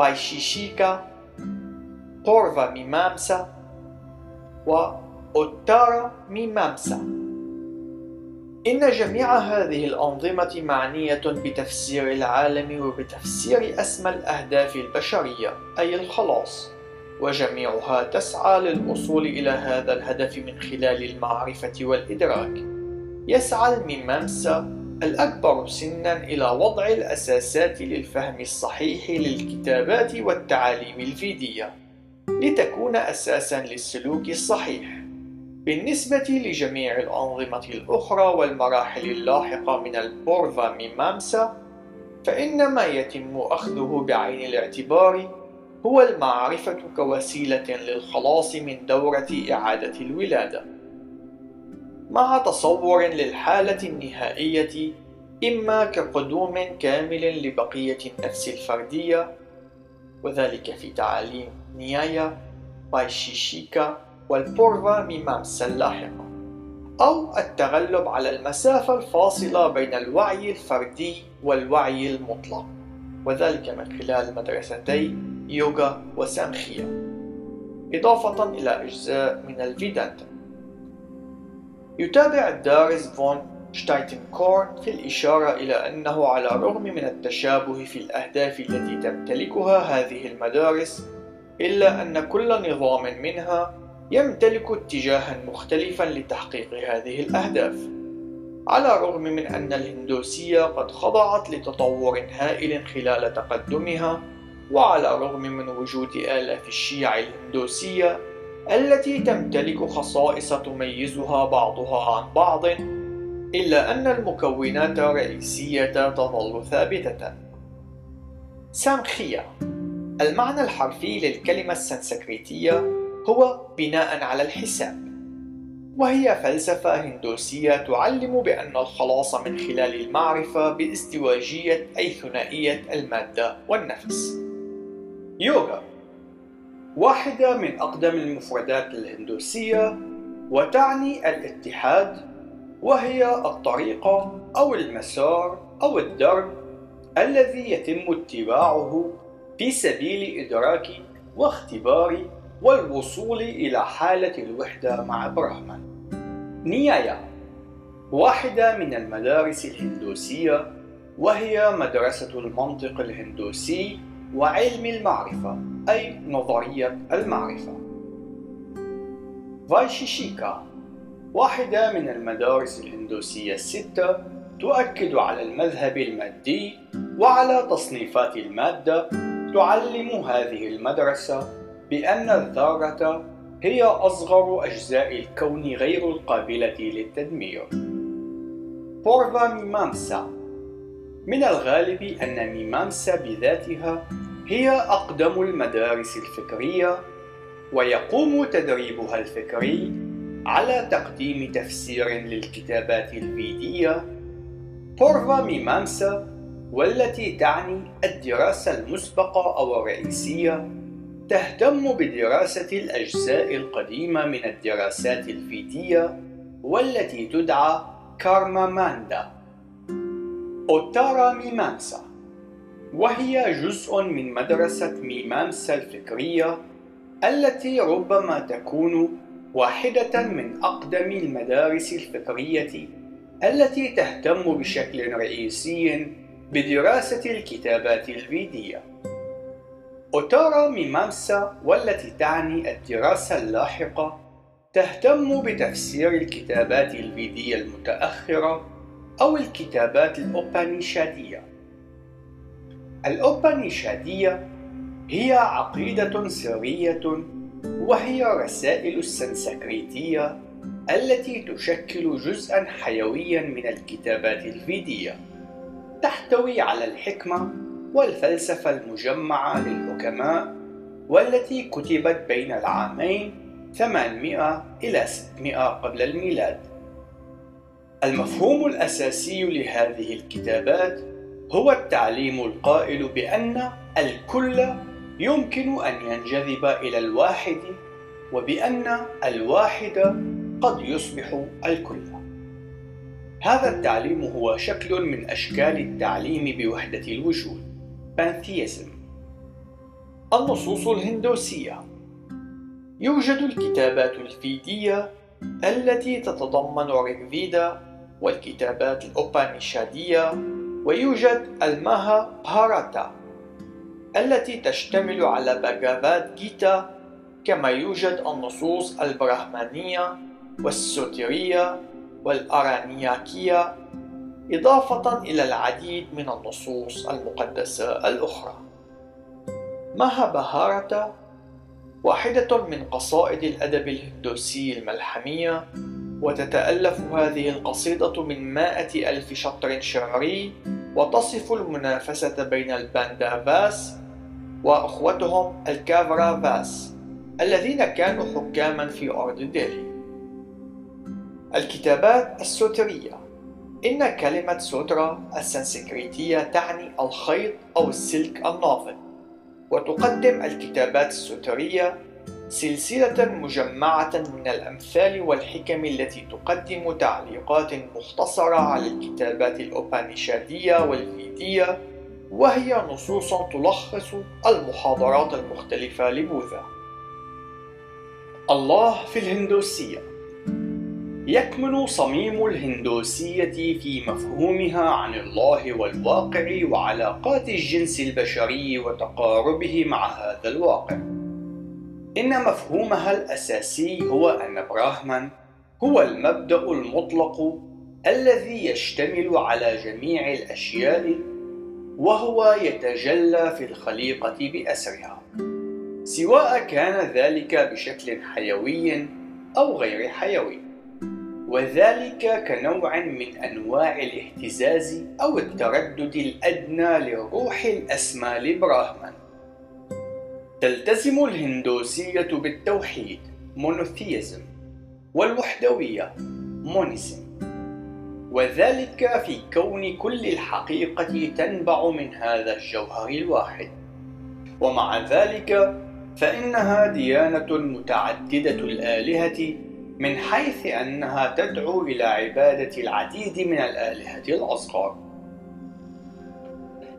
بايشيشيكا بورفا ميمامسا وأوتارا ميمامسا إن جميع هذه الأنظمة معنية بتفسير العالم وبتفسير أسمى الأهداف البشرية أي الخلاص. وجميعها تسعى للوصول إلى هذا الهدف من خلال المعرفة والإدراك. يسعى الميمامسا الأكبر سنا إلى وضع الأساسات للفهم الصحيح للكتابات والتعاليم الفيدية لتكون أساسا للسلوك الصحيح. بالنسبة لجميع الأنظمة الأخرى والمراحل اللاحقة من البورفا ميمامسا فإن ما يتم أخذه بعين الاعتبار هو المعرفة كوسيلة للخلاص من دورة إعادة الولادة. مع تصور للحالة النهائية إما كقدوم كامل لبقية النفس الفردية وذلك في تعاليم نيايا بايشيشيكا والبورفا ميمامسا اللاحقة أو التغلب على المسافة الفاصلة بين الوعي الفردي والوعي المطلق وذلك من خلال مدرستي يوغا وسامخيا إضافة إلى أجزاء من الفيدانتا. يتابع الدارس فون شتايتنكورن في الإشارة إلى أنه على الرغم من التشابه في الأهداف التي تمتلكها هذه المدارس إلا أن كل نظام منها يمتلك اتجاها مختلفا لتحقيق هذه الأهداف. على الرغم من أن الهندوسية قد خضعت لتطور هائل خلال تقدمها وعلى الرغم من وجود آلاف الشيع الهندوسية التي تمتلك خصائص تميزها بعضها عن بعض إلا أن المكونات الرئيسية تظل ثابتة. سامخية. المعنى الحرفي للكلمة السنسكريتية هو بناء على الحساب وهي فلسفة هندوسية تعلم بأن الخلاص من خلال المعرفة بازدواجية أي ثنائية المادة والنفس. يوغا. واحدة من أقدم المفردات الهندوسية وتعني الاتحاد وهي الطريقة أو المسار أو الدرب الذي يتم اتباعه في سبيل إدراك واختبار والوصول إلى حالة الوحدة مع برهمان. نيايا واحدة من المدارس الهندوسية وهي مدرسة المنطق الهندوسي وعلم المعرفة. أي نظرية المعرفة فايشيشيكا واحدة من المدارس الهندوسية الستة تؤكد على المذهب المادي وعلى تصنيفات المادة تعلم هذه المدرسة بأن الذرة هي أصغر أجزاء الكون غير القابلة للتدمير. بورفا ميمامسا من الغالب أن ميمامسا بذاتها هي أقدم المدارس الفكرية ويقوم تدريبها الفكري على تقديم تفسير للكتابات الفيدية بورفا ميمامسا والتي تعني الدراسة المسبقة أو الرئيسية تهتم بدراسة الأجزاء القديمة من الدراسات الفيدية والتي تدعى كارما ماندا. أوتارا ميمانسا. وهي جزء من مدرسة ميمانسا الفكرية التي ربما تكون واحدة من أقدم المدارس الفكرية التي تهتم بشكل رئيسي بدراسة الكتابات الفيدية أوتارا ميمامسا والتي تعني الدراسة اللاحقة تهتم بتفسير الكتابات الفيدية المتأخرة أو الكتابات الأوبانيشادية. الأوبانيشادية هي عقيدة سرية وهي رسائل السنسكريتية التي تشكل جزءا حيويا من الكتابات الفيدية تحتوي على الحكمة والفلسفة المجمعة للحكماء والتي كتبت بين العامين 800 إلى 600 قبل الميلاد. المفهوم الأساسي لهذه الكتابات هو التعليم القائل بأن الكل يمكن أن ينجذب إلى الواحد وبأن الواحد قد يصبح الكل. هذا التعليم هو شكل من أشكال التعليم بوحدة الوجود pantheism. النصوص الهندوسية يوجد الكتابات الفيدية التي تتضمن ريغفيدا والكتابات الأوبانيشادية ويوجد الماها بهاراتا التي تشتمل على باغافات جيتا كما يوجد النصوص البراهمانية والسوتيرية والأرانياكية إضافة إلى العديد من النصوص المقدسة الأخرى. ماها واحدة من قصائد الأدب الهندوسي الملحمية وتتألف هذه القصيدة من مائة ألف شطر شعري وتصف المنافسة بين الباندافاس وأخوتهم الكافرافاس الذين كانوا حكاما في أرض ديلي الكتابات السوترية. إن كلمة سوترا السنسكريتية تعني الخيط أو السلك النافذ. وتقدم الكتابات السوترية سلسلة مجمعة من الأمثال والحكم التي تقدم تعليقات مختصرة على الكتابات الأوبانيشادية والفيدية وهي نصوص تلخص المحاضرات المختلفة لبوذا. الله في الهندوسية يكمن صميم الهندوسية في مفهومها عن الله والواقع وعلاقات الجنس البشري وتقاربه مع هذا الواقع. إن مفهومها الأساسي هو أن براهمان هو المبدأ المطلق الذي يشتمل على جميع الأشياء وهو يتجلى في الخليقة بأسرها. سواء كان ذلك بشكل حيوي أو غير حيوي. وذلك كنوع من أنواع الاهتزاز أو التردد الأدنى للروح الأسمى لبراهمان. تلتزم الهندوسية بالتوحيد monotheism والوحدوية monism. وذلك في كون كل الحقيقة تنبع من هذا الجوهر الواحد. ومع ذلك فإنها ديانة متعددة الآلهة من حيث أنها تدعو إلى عبادة العديد من الآلهة الأصغر.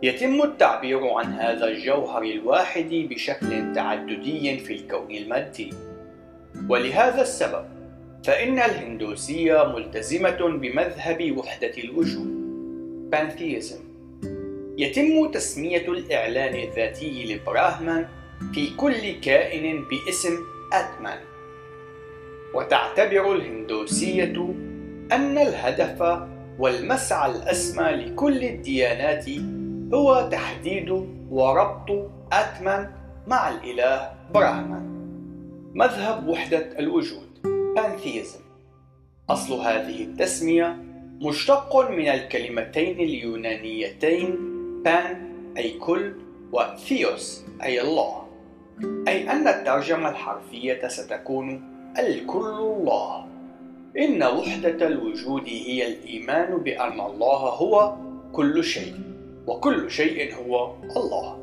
يتم التعبير عن هذا الجوهر الواحد بشكل تعددي في الكون المادي. ولهذا السبب فإن الهندوسية ملتزمة بمذهب وحدة الوجود pantheism. يتم تسمية الإعلان الذاتي لبراهمان في كل كائن باسم أتمان وتعتبر الهندوسية أن الهدف والمسعى الأسمى لكل الديانات هو تحديد وربط أتمان مع الإله براهمان. مذهب وحدة الوجود pantheism. أصل هذه التسمية مشتق من الكلمتين اليونانيتين pan أي كل وثيوس أي الله. أي أن الترجمة الحرفية ستكون الكل الله. إن وحدة الوجود هي الإيمان بأن الله هو كل شيء. وكل شيء هو الله.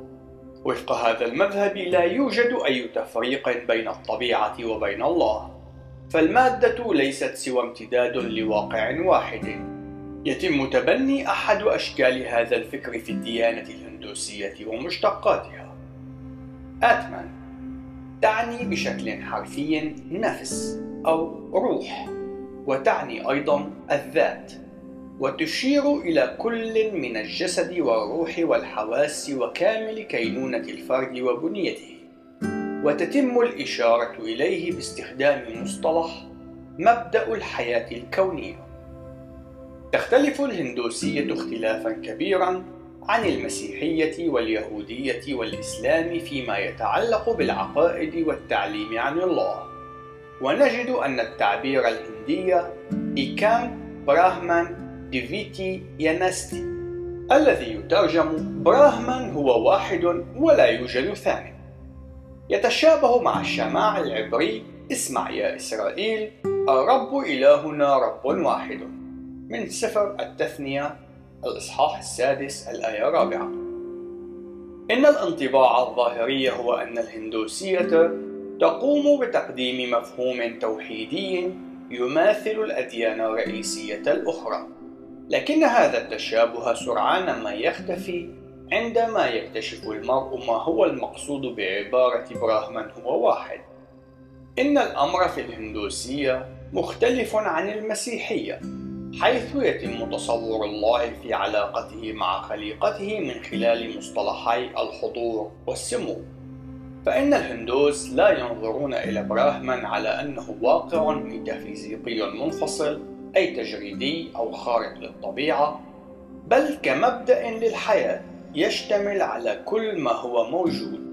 وفق هذا المذهب لا يوجد أي تفريق بين الطبيعة وبين الله. فالمادة ليست سوى امتداد لواقع واحد. يتم تبني أحد أشكال هذا الفكر في الديانة الهندوسية ومشتقاتها. آتمان تعني بشكل حرفي نفس أو روح وتعني أيضا الذات. وتشير إلى كل من الجسد والروح والحواس وكامل كينونة الفرد وبنيته وتتم الإشارة إليه باستخدام مصطلح مبدأ الحياة الكونية. تختلف الهندوسية اختلافا كبيرا عن المسيحية واليهودية والإسلام فيما يتعلق بالعقائد والتعليم عن الله. ونجد أن التعبير الهندي إيكام براهمان ديفيتي يانستي الذي يترجم براهمان هو واحد ولا يوجد ثاني. يتشابه مع الشماع العبري اسمع يا إسرائيل الرب إلهنا رب واحد. من سفر التثنية الإصحاح السادس الآية الرابعة. إن الانطباع الظاهري هو أن الهندوسية تقوم بتقديم مفهوم توحيدي يماثل الأديان الرئيسية الأخرى. لكن هذا التشابه سرعان ما يختفي عندما يكتشف المرء ما هو المقصود بعبارة براهمن هو واحد. إن الأمر في الهندوسية مختلف عن المسيحية حيث يتم تصور الله في علاقته مع خليقته من خلال مصطلحي الحضور والسمو. فإن الهندوس لا ينظرون إلى براهمن على أنه واقع ميتافيزيقي منفصل أي تجريدي أو خارق للطبيعة بل كمبدأ للحياة يشتمل على كل ما هو موجود.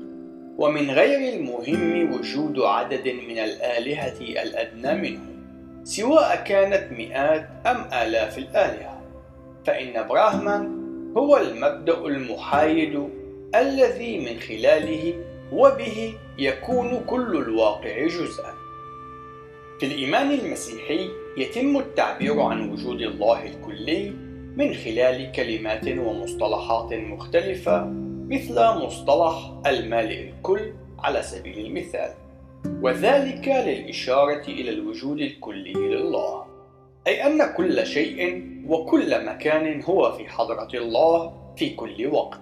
ومن غير المهم وجود عدد من الآلهة الأدنى منه سواء كانت مئات أم آلاف الآلهة. فإن براهمان هو المبدأ المحايد الذي من خلاله وبه يكون كل الواقع جزءا. في الإيمان المسيحي يتم التعبير عن وجود الله الكلي من خلال كلمات ومصطلحات مختلفة مثل مصطلح المالئ الكل على سبيل المثال. وذلك للإشارة إلى الوجود الكلي لله. أي أن كل شيء وكل مكان هو في حضرة الله في كل وقت.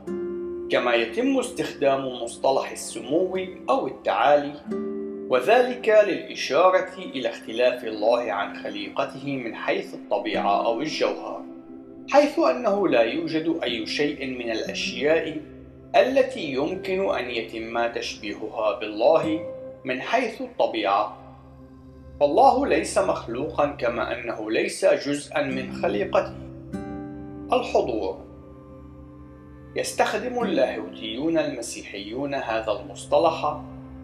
كما يتم استخدام مصطلح السمو أو التعالي وذلك للإشارة إلى اختلاف الله عن خليقته من حيث الطبيعة أو الجوهر حيث أنه لا يوجد أي شيء من الأشياء التي يمكن أن يتم تشبيهها بالله من حيث الطبيعة. فالله ليس مخلوقا كما أنه ليس جزءا من خليقته. الحضور يستخدم اللاهوتيون المسيحيون هذا المصطلح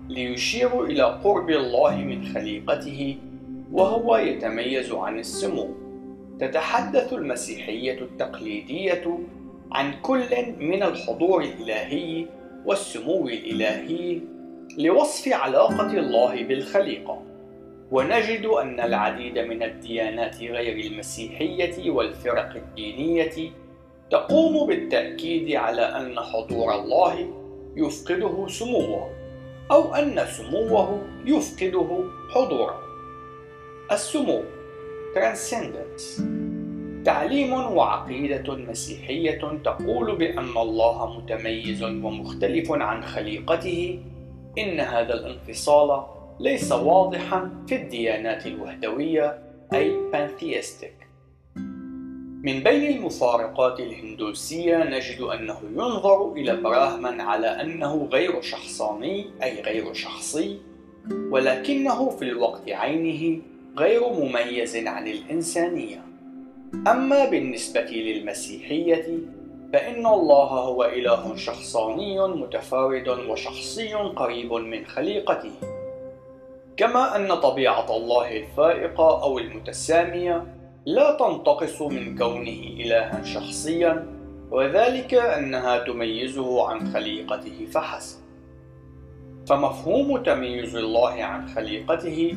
ليشيروا إلى قرب الله من خليقته وهو يتميز عن السمو. تتحدث المسيحية التقليدية عن كل من الحضور الإلهي والسمو الإلهي لوصف علاقة الله بالخليقة. ونجد أن العديد من الديانات غير المسيحية والفرق الدينية تقوم بالتأكيد على أن حضور الله يفقده سموه. أو أن سموه يفقده حضوره السمو Transcendence. تعليم وعقيدة مسيحية تقول بأن الله متميز ومختلف عن خليقته. إن هذا الانفصال ليس واضحا في الديانات الوهدوية أي pantheistic. من بين المفارقات الهندوسية نجد أنه ينظر إلى براهمن على أنه غير شخصاني أي غير شخصي ولكنه في الوقت عينه غير مميز عن الإنسانية. أما بالنسبة للمسيحية فإن الله هو إله شخصاني متفارد وشخصي قريب من خليقته. كما أن طبيعة الله الفائقة أو المتسامية لا تنتقص من كونه إلها شخصيا وذلك أنها تميزه عن خليقته فحسب. فمفهوم تمييز الله عن خليقته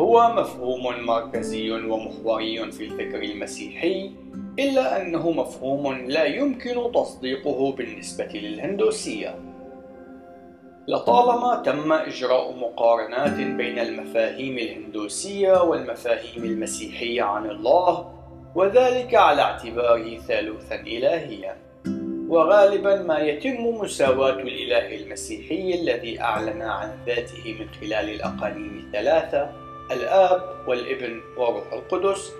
هو مفهوم مركزي ومحوري في الفكر المسيحي إلا أنه مفهوم لا يمكن تصديقه بالنسبة للهندوسية. لطالما تم إجراء مقارنات بين المفاهيم الهندوسية والمفاهيم المسيحية عن الله وذلك على اعتباره ثالوثا إلهيا. وغالبا ما يتم مساواة الإله المسيحي الذي أعلن عن ذاته من خلال الأقانيم الثلاثة الآب والابن وروح القدس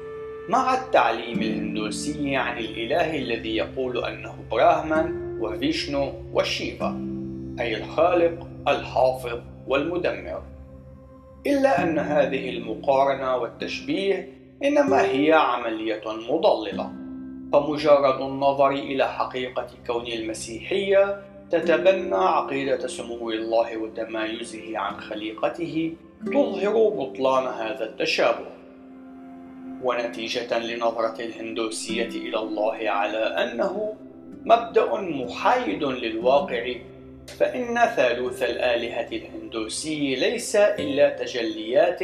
مع التعليم الهندوسي عن الإله الذي يقول أنه براهمان وفيشنو وشيفا. أي الخالق الحافظ والمدمر. إلا أن هذه المقارنة والتشبيه إنما هي عملية مضللة فمجرد النظر إلى حقيقة كون المسيحية تتبنى عقيدة سمو الله وتمايزه عن خليقته تظهر بطلان هذا التشابه. ونتيجة لنظرة الهندوسية إلى الله على أنه مبدأ محايد للواقع فإن ثالوث الآلهة الهندوسي ليس إلا تجليات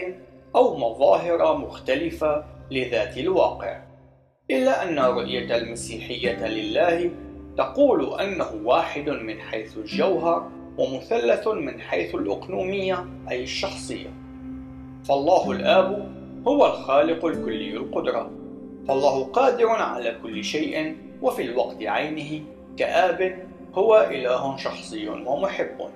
أو مظاهر مختلفة لذات الواقع إلا أن رؤية المسيحية لله تقول أنه واحد من حيث الجوهر ومثلث من حيث الأقنومية أي الشخصية. فالله الآب هو الخالق الكلي القدرة. فالله قادر على كل شيء وفي الوقت عينه كآب هو إله شخصي ومحب.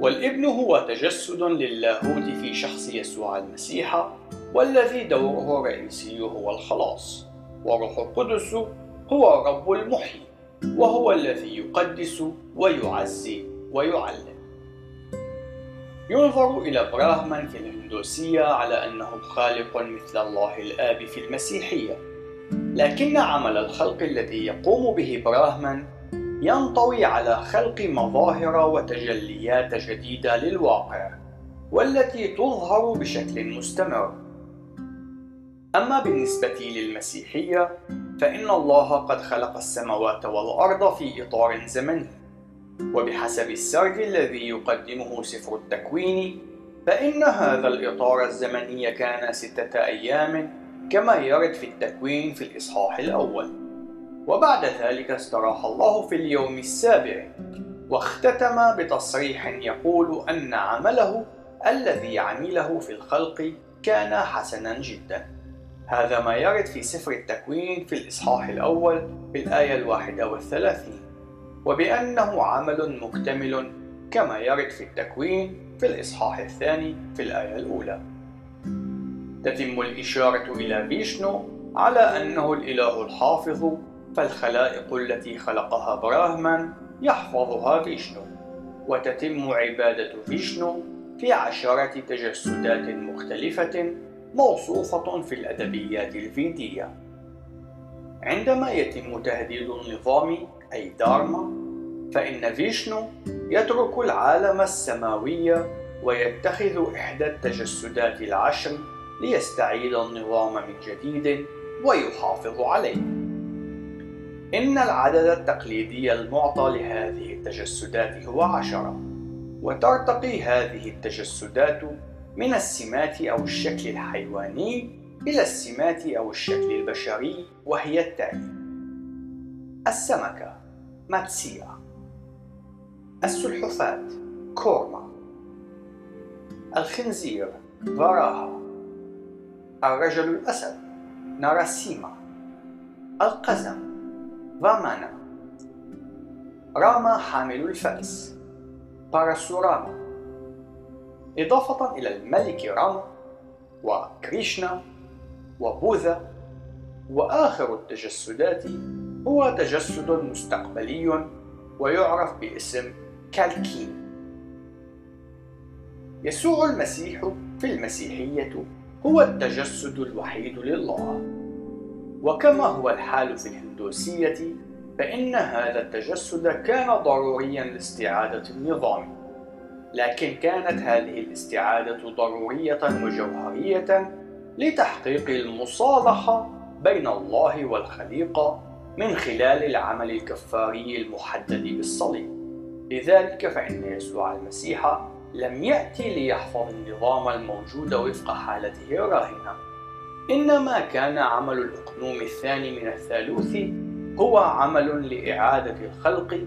والابن هو تجسد للاهوت في شخص يسوع المسيح والذي دوره الرئيسي هو الخلاص. والروح القدس هو رب المحيي وهو الذي يقدس ويعزي ويعلم. ينظر إلى براهمان في الهندوسية على أنه خالق مثل الله الآب في المسيحية. لكن عمل الخلق الذي يقوم به براهمان ينطوي على خلق مظاهر وتجليات جديدة للواقع والتي تظهر بشكل مستمر. أما بالنسبة للمسيحية فإن الله قد خلق السماوات والأرض في إطار زمني. وبحسب السرد الذي يقدمه سفر التكوين فإن هذا الإطار الزمني كان ستة أيام كما يرد في التكوين في الإصحاح الأول. وبعد ذلك استراح الله في اليوم السابع واختتم بتصريح يقول أن عمله الذي عمله في الخلق كان حسنا جدا. هذا ما يرد في سفر التكوين في الإصحاح الأول في الآية الواحدة والثلاثين وبأنه عمل مكتمل كما يرد في التكوين في الإصحاح الثاني في الآية الأولى. تتم الإشارة إلى فيشنو على أنه الإله الحافظ فالخلائق التي خلقها براهمان يحفظها فيشنو وتتم عبادة فيشنو في عشرة تجسدات مختلفة موصوفة في الأدبيات الفيدية. عندما يتم تهديد النظام أي دارما فإن فيشنو يترك العالم السماوي ويتخذ إحدى التجسدات العشر ليستعيد النظام من جديد ويحافظ عليه. إن العدد التقليدي المعطى لهذه التجسدات هو عشرة وترتقي هذه التجسدات من السمات أو الشكل الحيواني إلى السمات أو الشكل البشري وهي التالي السمكة ماتسيا. السلحفاة كورما. الخنزير فراها الرجل الأسد ناراسيما. القزم فامانا راما حامل الفأس. باراسوراما إضافة إلى الملك راما وكريشنا وبوذا وآخر التجسدات هو تجسد مستقبلي ويعرف باسم كالكين. يسوع المسيح في المسيحية هو التجسد الوحيد لله. وكما هو الحال في الهندوسية فإن هذا التجسد كان ضروريا لاستعادة النظام. لكن كانت هذه الاستعادة ضرورية وجوهرية لتحقيق المصالحة بين الله والخليقة من خلال العمل الكفاري المحدد بالصليب. لذلك فإن يسوع المسيح لم يأتي ليحفظ النظام الموجود وفق حالته الراهنة. إنما كان عمل الأقنوم الثاني من الثالوث هو عمل لإعادة الخلق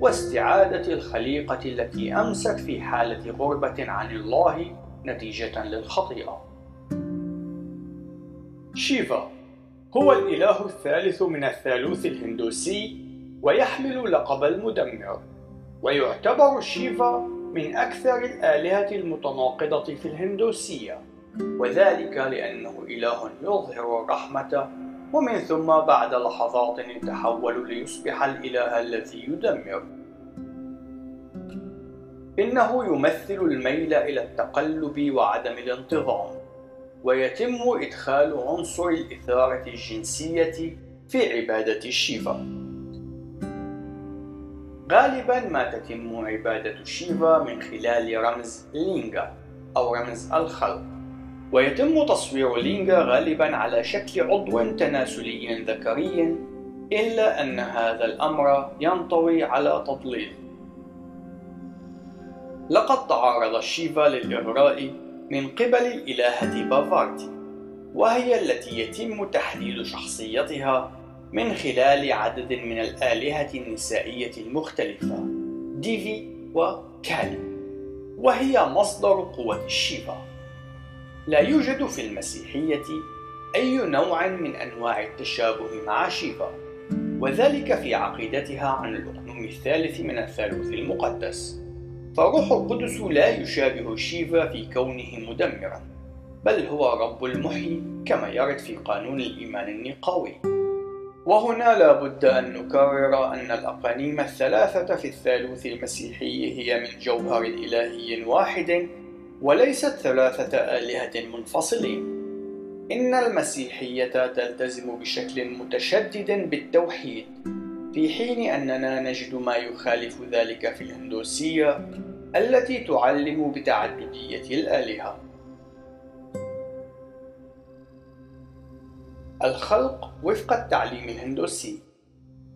واستعادة الخليقة التي أمست في حالة غربة عن الله نتيجة للخطيئة. شيفا هو الإله الثالث من الثالوث الهندوسي ويحمل لقب المدمر، ويعتبر شيفا من أكثر الآلهة المتناقضة في الهندوسية، وذلك لأنه إله يظهر الرحمة ومن ثم بعد لحظات يتحول ليصبح الإله الذي يدمر. إنه يمثل الميل إلى التقلب وعدم الانتظام ويتم إدخال عنصر الإثارة الجنسية في عبادة الشيفا غالبا ما تتم عبادة شيفا من خلال رمز لينغا أو رمز الخلق. ويتم تصوير لينجا غالبا على شكل عضو تناسلي ذكري إلا أن هذا الأمر ينطوي على تضليل. لقد تعرض شيفا للإغراء من قبل الإلهة بافارتي وهي التي يتم تحديد شخصيتها من خلال عدد من الآلهة النسائية المختلفة ديفي وكالي وهي مصدر قوة الشيفا لا يوجد في المسيحية أي نوع من أنواع التشابه مع شيفا وذلك في عقيدتها عن الأقنوم الثالث من الثالوث المقدس. فروح القدس لا يشابه شيفا في كونه مدمرا بل هو رب المحيي كما يرد في قانون الإيمان النقاوي وهنا لا بد أن نكرر أن الأقانيم الثلاثة في الثالوث المسيحي هي من جوهر إلهي واحد وليست ثلاثة آلهة منفصلين. إن المسيحية تلتزم بشكل متشدد بالتوحيد في حين أننا نجد ما يخالف ذلك في الهندوسية التي تعلم بتعددية الآلهة. الخلق وفق التعليم الهندوسي.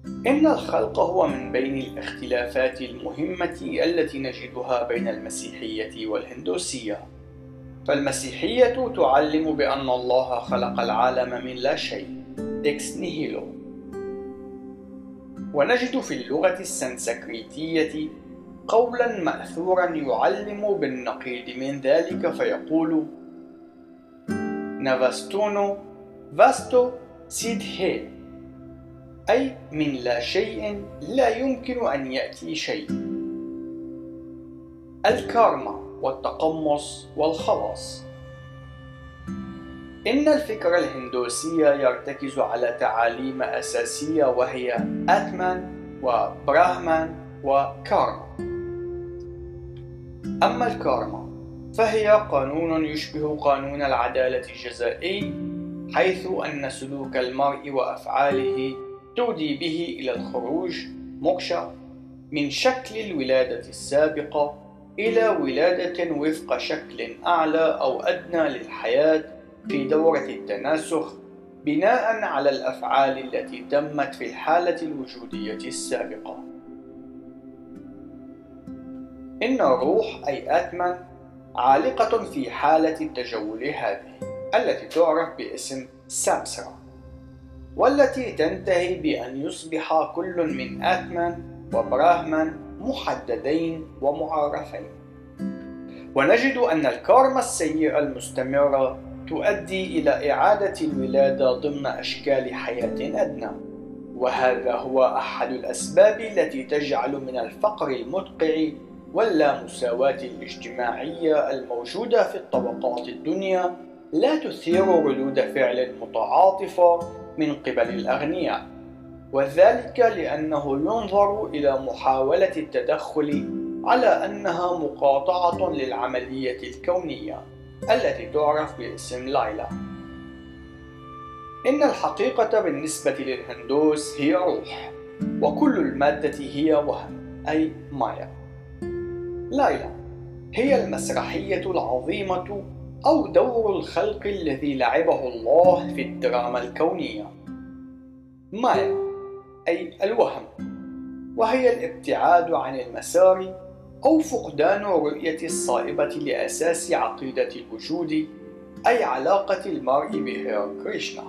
إن الخلق هو من بين الاختلافات المهمة التي نجدها بين المسيحية والهندوسية. فالمسيحية تعلم بأن الله خلق العالم من لا شيء ex nihilo ونجد في اللغة السنسكريتية قولا مأثورا يعلم بالنقيض من ذلك فيقول नावस्तुनो वस्तुसिद्धिः أي من لا شيء لا يمكن أن يأتي شيء. الكارما والتقمص والخلاص. إن الفكر الهندوسي يرتكز على تعاليم أساسية وهي آتمان وبراهمان وكارما. أما الكارما فهي قانون يشبه قانون العدالة الجزائي حيث أن سلوك المرء وأفعاله تودي به إلى الخروج موكشا من شكل الولادة السابقة إلى ولادة وفق شكل أعلى أو أدنى للحياة في دورة التناسخ بناء على الأفعال التي تمت في الحالة الوجودية السابقة. إن الروح أي آتمان عالقة في حالة التجول هذه التي تعرف باسم سامسرا والتي تنتهي بأن يصبح كل من آتمان وبراهمان محددين ومعرفين ونجد أن الكارما السيئة المستمرة تؤدي إلى إعادة الولادة ضمن أشكال حياة أدنى. وهذا هو أحد الأسباب التي تجعل من الفقر المدقع واللامساواة الاجتماعية الموجودة في الطبقات الدنيا لا تثير ردود فعل متعاطفة من قبل الأغنياء وذلك لأنه ينظر إلى محاولة التدخل على أنها مقاطعة للعملية الكونية التي تعرف باسم لايلا إن الحقيقة بالنسبة للهندوس هي روح وكل المادة هي وهم أي مايا. لايلا هي المسرحية العظيمة أو دور الخلق الذي لعبه الله في الدراما الكونية. مايا أي الوهم. وهي الابتعاد عن المسار أو فقدان الرؤية الصائبة لأساس عقيدة الوجود أي علاقة المرء بهير كريشنا.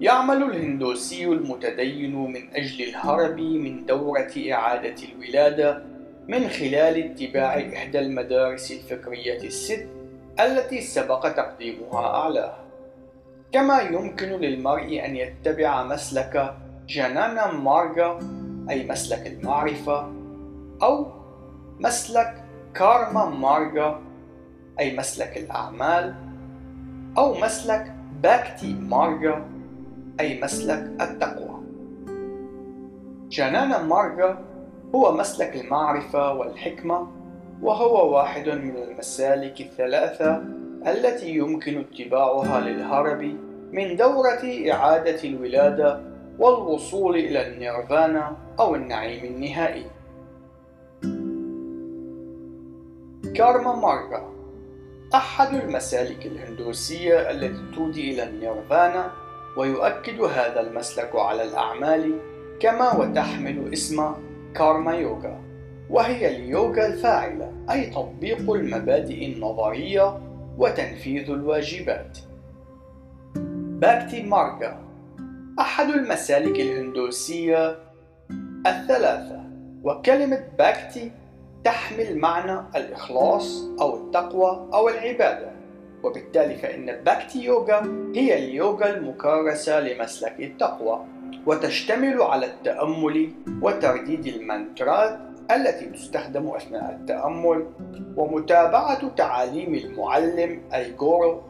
يعمل الهندوسي المتدين من أجل الهرب من دورة إعادة الولادة من خلال اتباع إحدى المدارس الفكرية الست التي سبق تقديمها أعلاه. كما يمكن للمرء أن يتبع مسلك جانانا مارغا أي مسلك المعرفة أو مسلك كارما مارغا أي مسلك الأعمال أو مسلك باكتي مارغا أي مسلك التقوى. جانانا مارغا هو مسلك المعرفة والحكمة وهو واحد من المسالك الثلاثة التي يمكن اتباعها للهرب من دورة إعادة الولادة والوصول إلى النيرفانا أو النعيم النهائي. كارما مارغا أحد المسالك الهندوسية التي تودي إلى النيرفانا ويؤكد هذا المسلك على الأعمال كما وتحمل اسم كارما يوغا وهي اليوغا الفاعلة أي تطبيق المبادئ النظرية وتنفيذ الواجبات. باكتي مارجا أحد المسالك الهندوسية الثلاثة وكلمة باكتي تحمل معنى الإخلاص أو التقوى أو العبادة. وبالتالي فإن باكتي يوغا هي اليوغا المكرسة لمسلك التقوى وتشتمل على التأمل وترديد المانترات التي تستخدم أثناء التأمل ومتابعة تعاليم المعلم أي غورو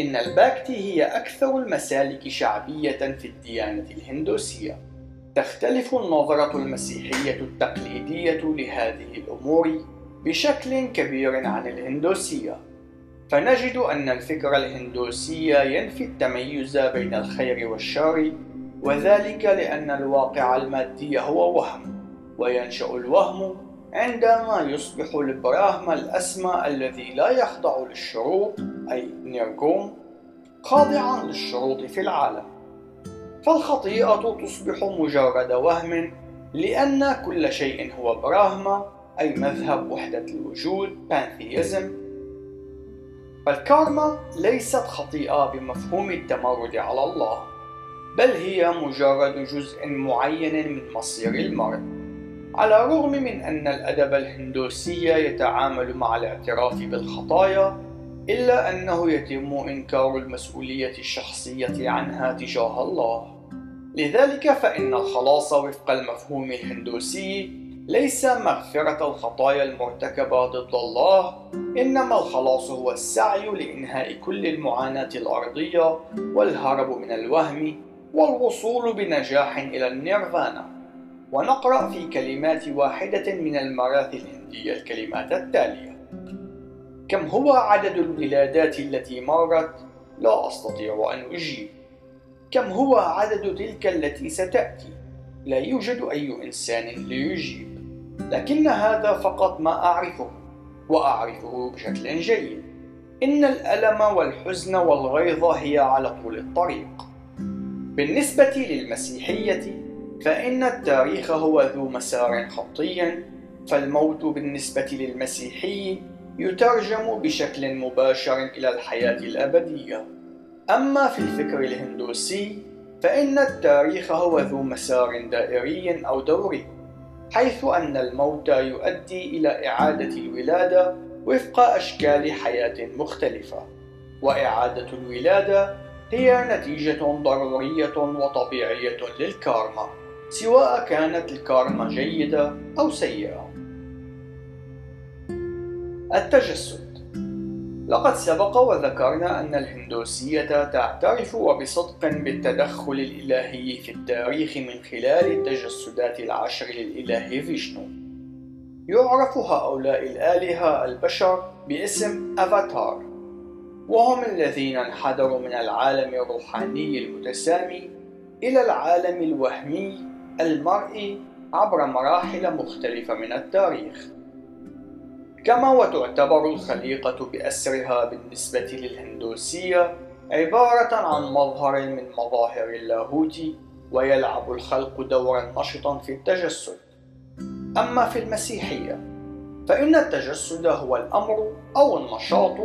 إن الباكتي هي أكثر المسالك شعبية في الديانة الهندوسية. تختلف النظرة المسيحية التقليدية لهذه الأمور بشكل كبير عن الهندوسية. فنجد أن الفكر الهندوسي ينفي التميز بين الخير والشر وذلك لأن الواقع المادي هو وهم. وينشأ الوهم عندما يصبح البراهما الأسمى الذي لا يخضع للشروط أي نيرغونا خاضعا للشروط في العالم. فالخطيئة تصبح مجرد وهم لأن كل شيء هو براهما أي مذهب وحدة الوجود pantheism فالكارما ليست خطيئة بمفهوم التمرد على الله بل هي مجرد جزء معين من مصير المرء. على الرغم من أن الأدب الهندوسي يتعامل مع الاعتراف بالخطايا إلا أنه يتم إنكار المسؤولية الشخصية عنها تجاه الله. لذلك فإن الخلاص وفق المفهوم الهندوسي ليس مغفرة الخطايا المرتكبة ضد الله إنما الخلاص هو السعي لإنهاء كل المعاناة الأرضية والهرب من الوهم والوصول بنجاح إلى النيرفانا. ونقرأ في كلمات واحدة من المراثي الهندية الكلمات التالية. كم هو عدد الولادات التي مرت؟ لا أستطيع أن أجيب. كم هو عدد تلك التي ستأتي؟ لا يوجد أي إنسان ليجيب. لكن هذا فقط ما أعرفه وأعرفه بشكل جيد. إن الألم والحزن والغيظ هي على طول الطريق. بالنسبة للمسيحية فإن التاريخ هو ذو مسار خطي فالموت بالنسبة للمسيحي يترجم بشكل مباشر إلى الحياة الأبدية. أما في الفكر الهندوسي فإن التاريخ هو ذو مسار دائري أو دوري حيث أن الموت يؤدي إلى إعادة الولادة وفق أشكال حياة مختلفة. وإعادة الولادة هي نتيجة ضرورية وطبيعية للكارما. سواء كانت الكارما جيدة أو سيئة. التجسد. لقد سبق وذكرنا أن الهندوسية تعترف وبصدق بالتدخل الإلهي في التاريخ من خلال التجسدات العشر للإله فيشنو. يعرف هؤلاء الآلهة البشر باسم أفاتار وهم الذين انحدروا من العالم الروحاني المتسامي إلى العالم الوهمي المرئي عبر مراحل مختلفة من التاريخ. كما وتعتبر الخليقة بأسرها بالنسبة للهندوسية عبارة عن مظهر من مظاهر اللاهوت ويلعب الخلق دورا نشطا في التجسد. أما في المسيحية فإن التجسد هو الأمر أو النشاط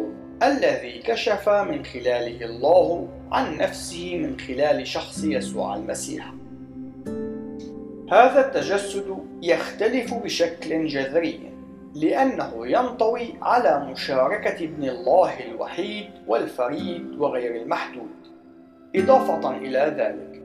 الذي كشف من خلاله الله عن نفسه من خلال شخص يسوع المسيح. هذا التجسد يختلف بشكل جذري لأنه ينطوي على مشاركة ابن الله الوحيد والفريد وغير المحدود. إضافة إلى ذلك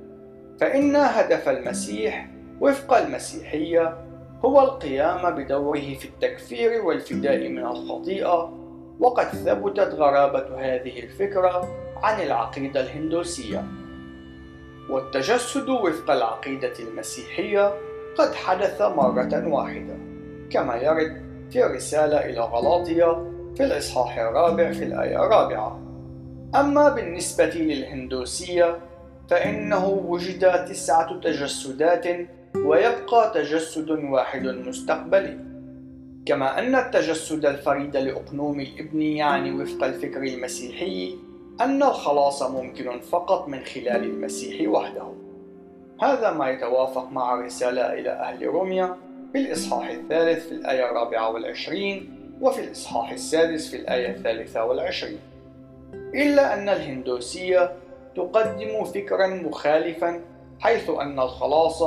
فإن هدف المسيح وفق المسيحية هو القيام بدوره في التكفير والفداء من الخطيئة وقد ثبتت غرابة هذه الفكرة عن العقيدة الهندوسية. والتجسد وفق العقيدة المسيحية قد حدث مرة واحدة. كما يرد في الرسالة إلى غلاطيا في الإصحاح الرابع في الآية الرابعة. أما بالنسبة للهندوسية فإنه وجد تسعة تجسدات ويبقى تجسد واحد مستقبلي. كما أن التجسد الفريد لأقنوم الإبن يعني وفق الفكر المسيحي أن الخلاص ممكن فقط من خلال المسيح وحده هذا ما يتوافق مع الرسالة إلى أهل روميا في الإصحاح الثالث في الآية الرابعة والعشرين وفي الإصحاح السادس في الآية الثالثة والعشرين إلا أن الهندوسية تقدم فكرا مخالفا حيث أن الخلاص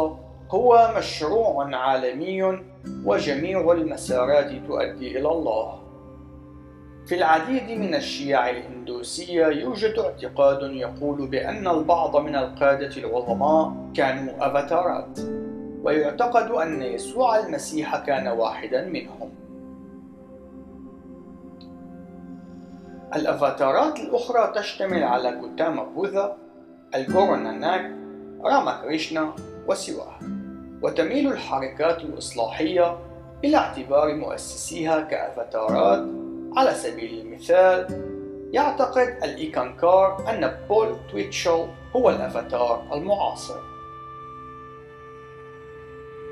هو مشروع عالمي وجميع المسارات تؤدي إلى الله. في العديد من الشيع الهندوسية يوجد اعتقاد يقول بأن البعض من القادة العظماء كانوا أفاتارات، ويعتقد أن يسوع المسيح كان واحدا منهم. الأفاتارات الأخرى تشتمل على كوتاما بوذا، الجوروناناك، راما كريشنا وسواه وتميل الحركات الإصلاحية إلى اعتبار مؤسسيها كأفاتارات على سبيل المثال يعتقد الإيكانكار أن بول تويتشل هو الأفاتار المعاصر.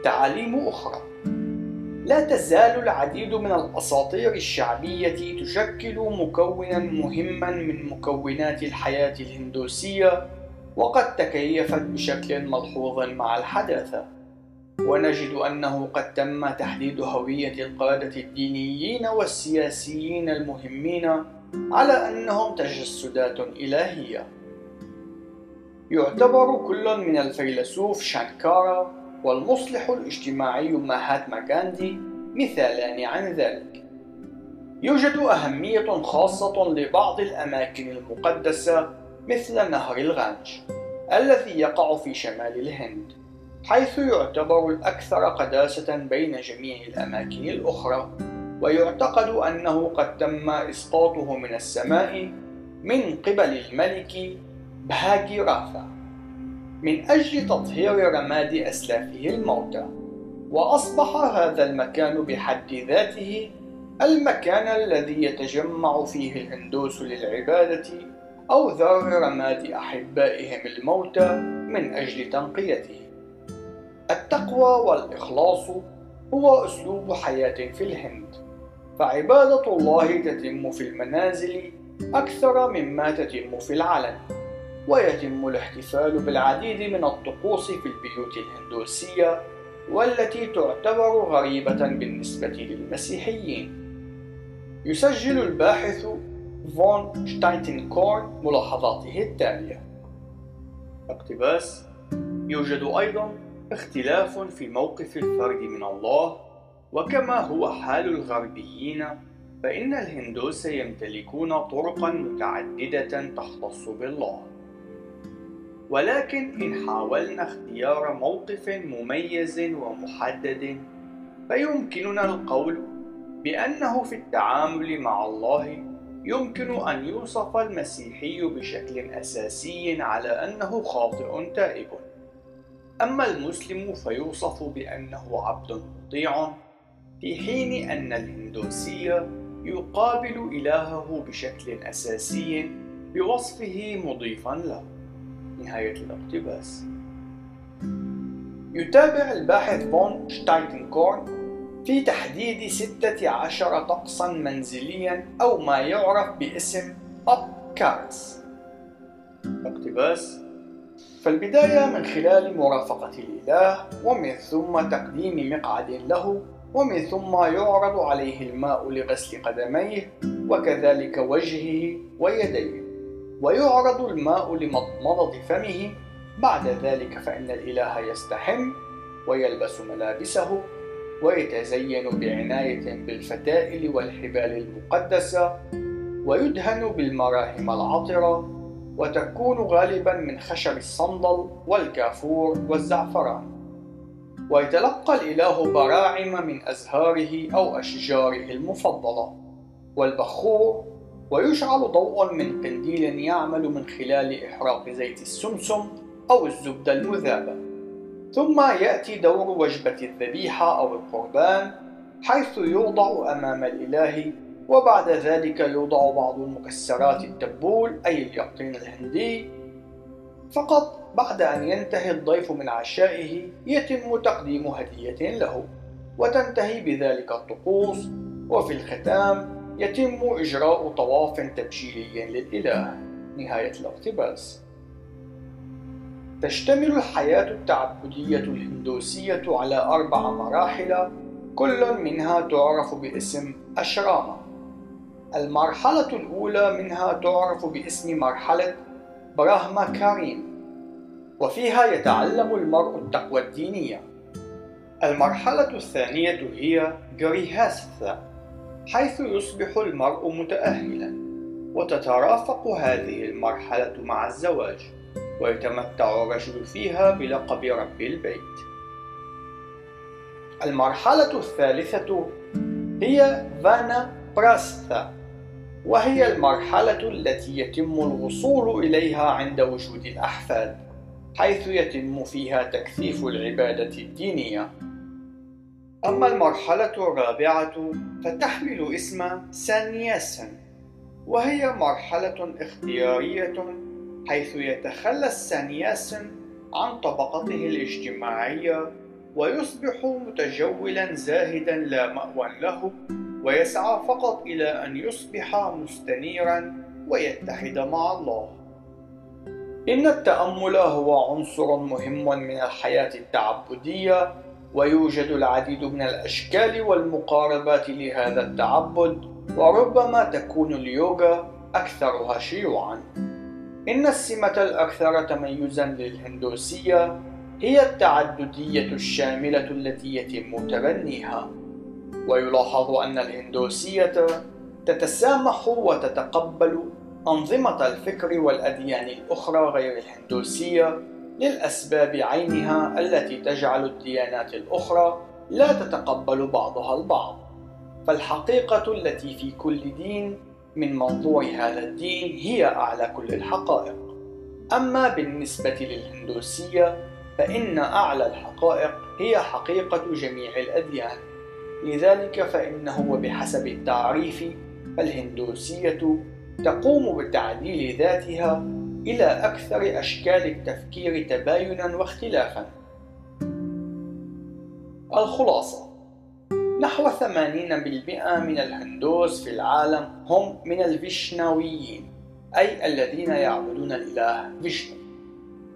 تعاليم أخرى. لا تزال العديد من الأساطير الشعبية تشكل مكونا مهما من مكونات الحياة الهندوسية وقد تكيفت بشكل ملحوظ مع الحداثة. ونجد أنه قد تم تحديد هوية القادة الدينيين والسياسيين المهمين على أنهم تجسدات إلهية. يعتبر كل من الفيلسوف شانكارا والمصلح الاجتماعي ماهاتما غاندي مثالان عن ذلك. يوجد أهمية خاصة لبعض الأماكن المقدسة مثل نهر الغانج الذي يقع في شمال الهند. حيث يعتبر الأكثر قداسة بين جميع الأماكن الأخرى ويعتقد أنه قد تم إسقاطه من السماء من قبل الملك بهاجيراثا من أجل تطهير رماد أسلافه الموتى وأصبح هذا المكان بحد ذاته المكان الذي يتجمع فيه الهندوس للعبادة أو ذر رماد أحبائهم الموتى من أجل تنقيته. التقوى والإخلاص هو أسلوب حياة في الهند، فعبادة الله تتم في المنازل أكثر مما تتم في العلن، ويتم الاحتفال بالعديد من الطقوس في البيوت الهندوسية والتي تعتبر غريبة بالنسبة للمسيحيين. يسجل الباحث فون شتايتنكورن ملاحظاته التالية اقتباس يوجد أيضا اختلاف في موقف الفرد من الله وكما هو حال الغربيين فإن الهندوس يمتلكون طرقا متعددة تختص بالله. ولكن إن حاولنا اختيار موقف مميز ومحدد فيمكننا القول بأنه في التعامل مع الله يمكن أن يوصف المسيحي بشكل أساسي على أنه خاطئ تائب. أما المسلم فيوصف بأنه عبد مطيع في حين أن الهندوسي يقابل إلهه بشكل أساسي بوصفه مضيفا له. نهاية الاقتباس. يتابع الباحث فون شتايتنكورن في تحديد ستة عشر طقسا منزليا أو ما يعرف باسم أب كارس. اقتباس فالبداية من خلال مرافقة الإله ومن ثم تقديم مقعد له ومن ثم يعرض عليه الماء لغسل قدميه وكذلك وجهه ويديه. ويعرض الماء لمضمضة فمه. بعد ذلك فإن الإله يستحم ويلبس ملابسه ويتزين بعناية بالفتائل والحبال المقدسة ويدهن بالمراهم العطرة وتكون غالبا من خشب الصندل والكافور والزعفران. ويتلقى الإله براعم من أزهاره أو أشجاره المفضلة والبخور ويشعل ضوء من قنديل يعمل من خلال إحراق زيت السمسم أو الزبدة المذابة ثم يأتي دور وجبة الذبيحة أو القربان حيث يوضع أمام الإله وبعد ذلك يوضع بعض المكسرات التبول أي اليقطين الهندي فقط بعد أن ينتهي الضيف من عشائه يتم تقديم هدية له وتنتهي بذلك الطقوس وفي الختام يتم إجراء طواف تبجيلي للإله. نهاية الاقتباس. تشتمل الحياة التعبدية الهندوسية على أربع مراحل كل منها تعرف باسم أشراما. المرحلة الأولى منها تعرف باسم مرحلة براهما كارين وفيها يتعلم المرء التقوى الدينية. المرحلة الثانية هي جريهاستha حيث يصبح المرء متأهلا وتترافق هذه المرحلة مع الزواج ويتمتع الرجل فيها بلقب رب البيت. المرحلة الثالثة هي فانا براستha وهي المرحلة التي يتم الوصول إليها عند وجود الأحفاد حيث يتم فيها تكثيف العبادة الدينية. أما المرحلة الرابعة فتحمل اسم سانياسن وهي مرحلة اختيارية حيث يتخلى السانياسن عن طبقته الاجتماعية ويصبح متجولا زاهدا لا مأوى له. ويسعى فقط إلى أن يصبح مستنيرا ويتحد مع الله. إن التأمل هو عنصر مهم من الحياة التعبدية ويوجد العديد من الأشكال والمقاربات لهذا التعبد وربما تكون اليوغا أكثرها شيوعا. إن السمة الأكثر تميزا للهندوسية هي التعددية الشاملة التي يتم تبنيها. ويلاحظ أن الهندوسية تتسامح وتتقبل أنظمة الفكر والأديان الأخرى غير الهندوسية للأسباب عينها التي تجعل الديانات الأخرى لا تتقبل بعضها البعض. فالحقيقة التي في كل دين من منظور هذا الدين هي أعلى كل الحقائق. أما بالنسبة للهندوسية فإن أعلى الحقائق هي حقيقة جميع الأديان. لذلك فإنه وبحسب التعريف فالهندوسية تقوم بتعديل ذاتها إلى أكثر أشكال التفكير تباينا واختلافا. الخلاصة نحو 80% من الهندوس في العالم هم من الفيشناويين أي الذين يعبدون الإله فيشنو.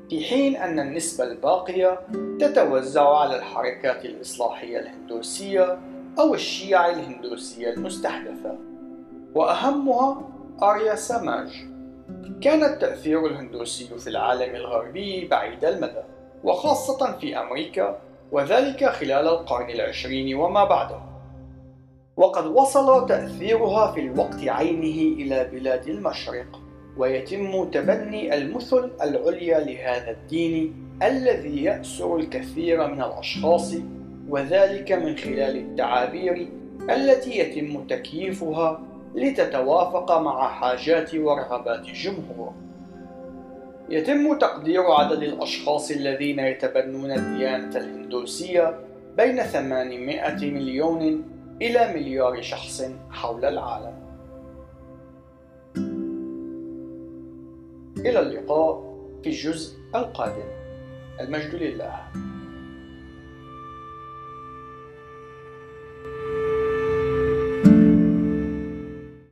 في حين أن النسبة الباقية تتوزع على الحركات الإصلاحية الهندوسية أو الشيعة الهندوسية المستحدثة. وأهمها آريا ساماج كان التأثير الهندوسي في العالم الغربي بعيد المدى وخاصة في أمريكا وذلك خلال القرن العشرين وما بعده. وقد وصل تأثيرها في الوقت عينه إلى بلاد المشرق ويتم تبني المثل العليا لهذا الدين الذي يأسر الكثير من الأشخاص وذلك من خلال التعابير التي يتم تكييفها لتتوافق مع حاجات ورغبات الجمهور يتم تقدير عدد الأشخاص الذين يتبنون الديانة الهندوسية بين 800 مليون إلى مليار شخص حول العالم. إلى اللقاء في الجزء القادم. المجد لله.